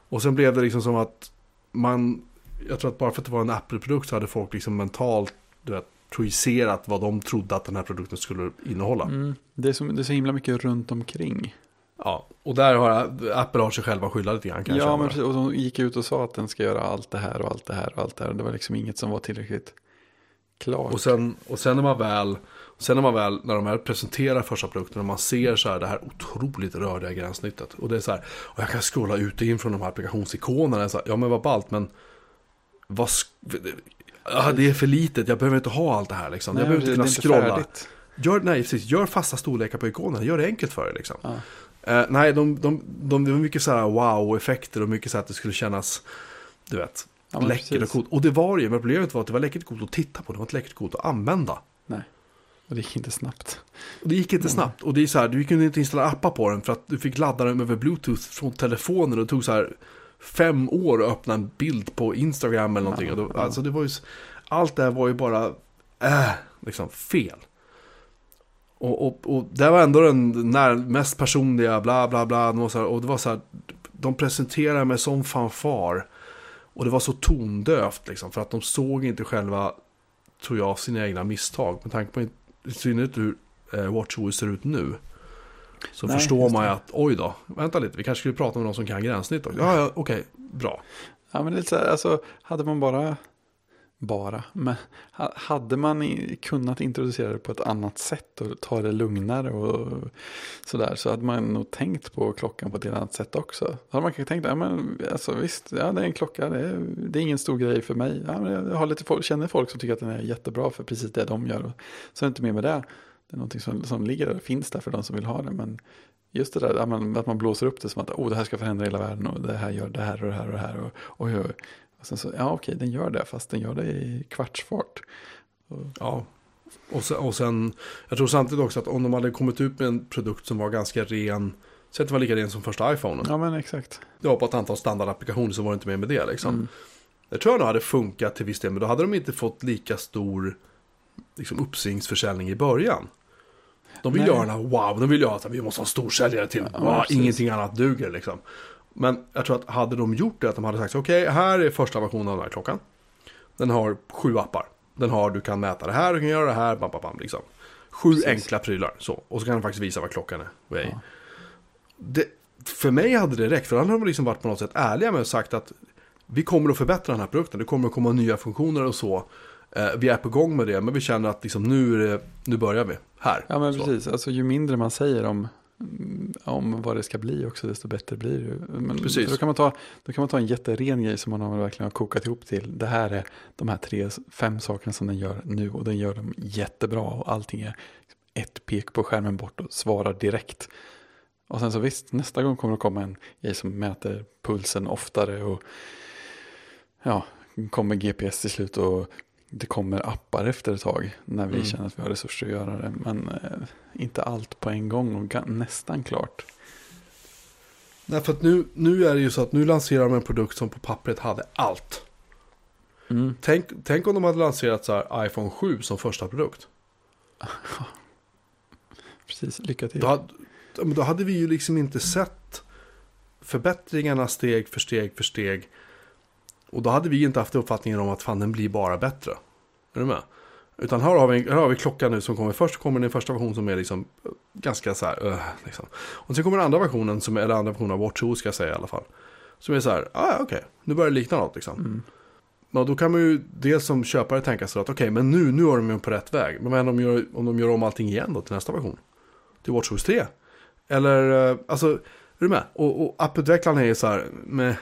Och sen blev det liksom som att man, jag tror att bara för att det var en Apple-produkt så hade folk liksom mentalt, du vet, projicerat vad de trodde att den här produkten skulle innehålla. Mm. Det, är så, det är så himla mycket runt omkring. Ja, och där har Apple har sig själva skylla lite grann kanske. Ja, men precis, och de gick ut och sa att den ska göra allt det här och allt det här och allt det här. Det var liksom inget som var tillräckligt klart. Och sen, och sen när man väl, sen när man väl, när de här presenterar första produkten och man ser så här det här otroligt rörliga gränssnittet. Och det är så här, och jag kan scrolla ut och in från de här applikationsikonerna. Så här, ja men vad ballt, men vad, ja, det är för litet, jag behöver inte ha allt det här liksom. Nej, jag behöver inte kunna är scrolla. färdigt. Gör, nej, precis, gör fasta storlekar på ikonerna, gör det enkelt för dig liksom. Ja. Eh, nej, de, de, de, det var mycket så här wow-effekter och mycket så här att det skulle kännas, du vet, Ja, läckert och precis. coolt. Och det var det ju, men problemet var att det var läckert coolt att titta på, det var inte läckert coolt att använda. Nej, och det gick inte snabbt. Och det gick inte snabbt. Och det är så här, du kunde inte installera appar på den för att du fick ladda den över bluetooth från telefonen. Och det tog så här fem år att öppna en bild på Instagram eller någonting. Ja, och då, ja. Alltså det var ju, allt det här var ju bara, äh, liksom fel. Och, och, och det var ändå den när, mest personliga, bla bla bla. Så här, och det var så här, de presenterade med sån fanfar. Och det var så tondövt liksom. För att de såg inte själva, tror jag, sina egna misstag. Med tanke på i synnerhet hur eh, WatchOS ser ut nu. Så Nej, förstår man ju att, oj då, vänta lite, vi kanske skulle prata med någon som kan gränssnitt också. Ja, ja, okej, bra. Ja, men lite så här, alltså, hade man bara, bara, men hade man kunnat introducera det på ett annat sätt och ta det lugnare och sådär så hade man nog tänkt på klockan på ett helt annat sätt också. Då hade man kanske tänkt, ja men alltså visst, ja det är en klocka, det är, det är ingen stor grej för mig. Ja, men jag har lite folk, känner folk som tycker att den är jättebra för precis det de gör. Och så är det inte mer med det. Det är någonting som, som ligger där, finns där för de som vill ha det. Men just det där att man, att man blåser upp det som att oh, det här ska förändra hela världen och det här gör det här och det här och det här. Och, oj, oj och sen så, ja okej, den gör det, fast den gör det i kvartsfart. Ja. Och sen, och sen, jag tror samtidigt också att om de hade kommit ut med en produkt som var ganska ren, så att det var lika ren som första iPhonen. Ja men exakt. Det var på ett antal standardapplikationer så var det inte mer med det liksom. Mm. Det tror jag nog hade funkat till viss del, men då hade de inte fått lika stor liksom, uppsvingsförsäljning i början. De vill Nej. göra den här wow, de vill göra att vi måste ha en storsäljare till. Ja, wow, ingenting annat duger liksom. Men jag tror att hade de gjort det, att de hade sagt okej, här är första versionen av den här klockan. Den har sju appar. Den har, du kan mäta det här, du kan göra det här, bam, bam, bam, liksom. Sju Precis. enkla prylar, så. Och så kan den faktiskt visa vad klockan är. Ja. Det, för mig hade det räckt, för då hade de liksom varit på något sätt ärliga med och sagt att vi kommer att förbättra den här produkten, det kommer att komma nya funktioner och så. Eh, vi är på gång med det, men vi känner att liksom, nu, nu börjar vi här. Ja men Så. precis, alltså ju mindre man säger om, om vad det ska bli också, desto bättre blir det. Men Precis. Då kan, man ta, då kan man ta en jätteren grej som man har verkligen har kokat ihop till. Det här är de här tre, fem sakerna som den gör nu och den gör dem jättebra och allting är ett pek på skärmen bort och svarar direkt. Och sen så visst, nästa gång kommer det komma en grej som mäter pulsen oftare och ja, kommer GPS till slut och det kommer appar efter ett tag när vi Mm. känner att vi har resurser att göra det. Men eh, inte allt på en gång och nästan klart. Nej, för att nu, nu är det ju så att nu lanserar de en produkt som på pappret hade allt. Mm. Tänk, tänk om de hade lanserat så här iPhone 7 som första produkt. Precis, lycka till. Då hade, då hade vi ju liksom inte sett förbättringarna steg för steg för steg. Och då hade vi inte haft uppfattningen om att fan den blir bara bättre. Är du med? Utan här har vi, här har vi klockan nu som kommer först. kommer den första version som är liksom eh, ganska så här. Uh, liksom. Och sen kommer den andra versionen, som eller andra versionen av WatchOS ska jag säga i alla fall. Som är så här, ah, okej, nu börjar det likna något liksom. Mm. Ja, då kan man ju dels som köpare tänka sig att okej, men nu, nu är de ju på rätt väg. Men vad händer om de gör, om de gör om allting igen då till nästa version? Till WatchOS 3? Eller, eh, alltså, är du med? Och, och apputvecklarna är ju så här, med...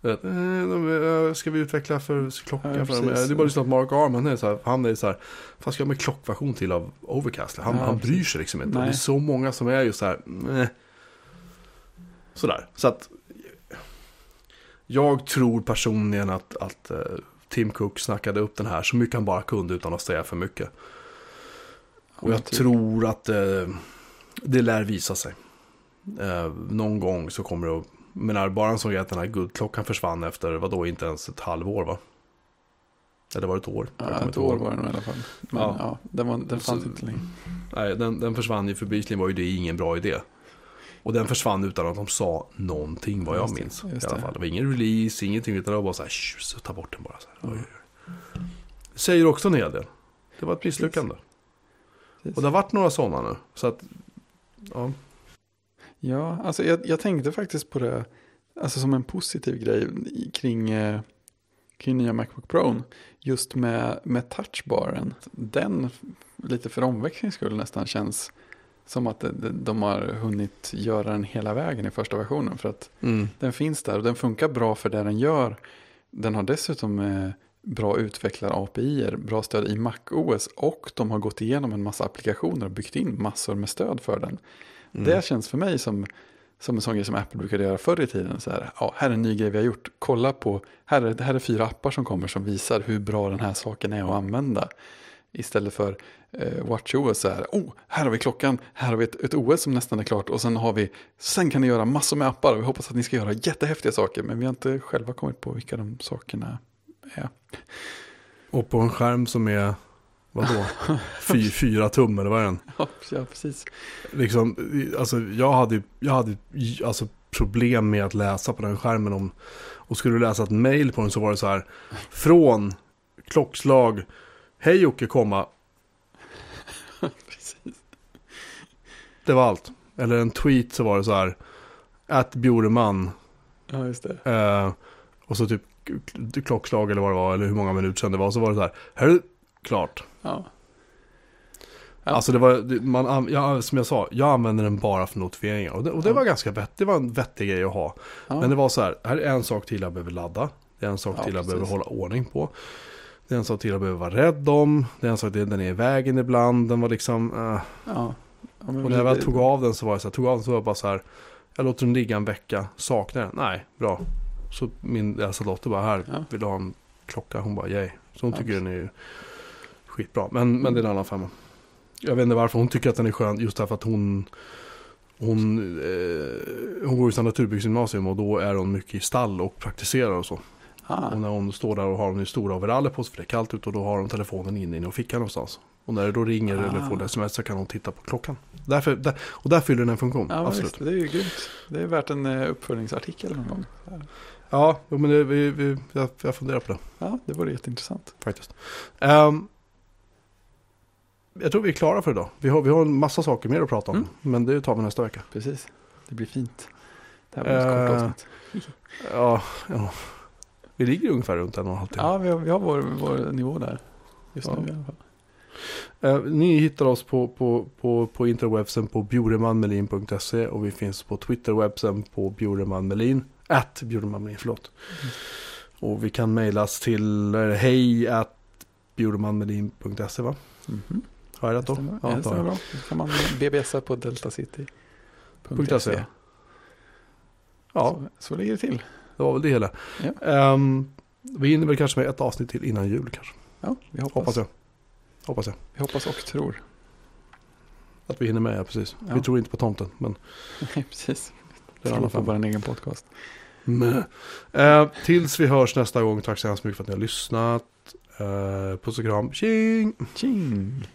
Vet, eh, eh, ska vi utveckla för klocka? Ja, för dem? precis. det är bara att Mark Arman är så här, han är så här, vad ska jag med klockversion till av Overcast? Han, Ja, han bryr sig liksom inte. Nej. Det är så många som är ju så här, eh. Sådär, så att jag tror personligen att, att eh, Tim Cook snackade upp den här så mycket han bara kunde utan att säga för mycket. Och jag typ- tror att eh, det lär visa sig. Eh, någon gång så kommer det att... Men bara sån grej att den här guldklockan försvann efter, vadå, inte ens ett halvår va? Eller var det ett år? Ja, ett år var det nog i alla fall. Men Ja. ja, den, var, den fanns Så- inte längre. Nej, den, den försvann ju för bevisligen var ju det ingen bra idé. Och den försvann utan att de sa någonting vad jag Just minns. just I alla fall. Det var ingen release, ingenting utan det var bara så här, "Shh, så ta bort den bara. Så här. Oj. Det säger också en hel del. Det var ett misslyckande. Och det har varit några sådana nu. Så att, ja. Ja, alltså jag, jag tänkte faktiskt på det alltså som en positiv grej kring, eh, kring nya Macbook Pro. Just med, med touchbaren. Den, lite för omväxlings skull nästan, känns som att de, har hunnit göra den hela vägen i första versionen. För att den finns där och den funkar bra för det den gör. Den har dessutom eh, bra utvecklare API, bra stöd i MacOS och de har gått igenom en massa applikationer och byggt in massor med stöd för den. Mm. Det känns för mig som, som en sån grej som Apple brukade göra förr i tiden. Så här, ja, här är en ny grej vi har gjort. Kolla på, här är, här är fyra appar som kommer som visar hur bra den här saken är att använda. Istället för eh, WatchOS så här, oh, här har vi klockan, här har vi ett, ett OS som nästan är klart och sen har vi, sen kan ni göra massor med appar och vi hoppas att ni ska göra jättehäftiga saker. Men vi har inte själva kommit på vilka de sakerna är. Och på en skärm som är, vadå? Fy, fyra tum eller vad är den? Ja, precis. Liksom, alltså, jag hade, jag hade alltså, problem med att läsa på den skärmen. Om, och skulle du läsa ett mail på den så var det så här. Från klockslag. Hej Jocke, komma. precis. Det var allt. Eller en tweet så var det så här. Att Bjureman. Ja, just det. Eh, och så typ klockslag eller vad det var. Eller hur många minuter sedan det var. Så var det så här. Här är klart. Ja. Ja. Alltså det var, man, an- ja, som jag sa, jag använder den bara för notifieringar. Och det, och det Ja. var ganska vett, det var en vettig grej att ha. Men det var så här, här är en sak till jag behöver ladda. Det är en sak till jag precis. behöver hålla ordning på. Det är en sak till jag behöver vara rädd om. Det är en sak till den är i vägen ibland. Den var liksom... eh. Ja. Och när jag väl det- tog av den så var jag så här, tog av den så var jag bara så här. Jag låter den ligga en vecka. Saknar den? Nej, bra. Så min äldsta dotter bara här, Ja. vill du ha en klocka? Hon bara yay. Så hon Ja, tycker den är skitbra. Men, men det är en annan femma. Jag vet inte varför hon tycker att den är skön. Just därför att hon... Hon, eh, hon går ju naturbygdsgymnasium och då är hon mycket i stall och praktiserar och så. Ah, Och när hon står där och har hon stora overaller på sig för det är kallt ute och då har hon telefonen inne i fickan någonstans. Och när det då ringer Ah. eller får ett sms så kan hon titta på klockan. Därför, där, och där fyller den en funktion, ja, absolut. visst, det är ju grymt. Det är värt en eh, uppföljningsartikel någon gång. Ja, men det, vi, vi, jag, jag funderar på det Ja, det vore jätteintressant. faktiskt. Ehm, jag tror vi är klara för idag. Vi har, vi har en massa saker mer att prata om. Mm. Men det tar vi nästa vecka. Precis, det blir fint. Det här var ett kort Eh, avsnitt. Ja, ja. Vi ligger ungefär runt en och en halv timme. Ja, vi har, vi har vår, vår nivå där. Just Ja. nu i alla fall. Eh, ni hittar oss på, på, på, på interwebsen på bjuremanmelin.se och vi finns på twitterwebsen på bjuremanmelin. At bjuremanmelin, förlåt. Mm. Och vi kan mejlas till hej at bjuremanmelin.se va? Mhm. Har jag rätt då? Stämmer. Ja, det stämmer bra. Då kan man BBSa på deltacity.se. .se. Ja, Så, så ligger det till. det var väl det hela. Ja. Ehm, vi hinner väl kanske med ett avsnitt till innan jul kanske. Ja, vi hoppas. Hoppas jag. Hoppas jag. Vi hoppas och tror. Att vi hinner med, ja precis. Ja. Vi tror inte på tomten, men Nej, precis. det är Tror på vår egen podcast. Eh, tills vi hörs nästa gång, tack så hemskt mycket för att ni har lyssnat. Eh, puss och kram. Tjing! Tjing!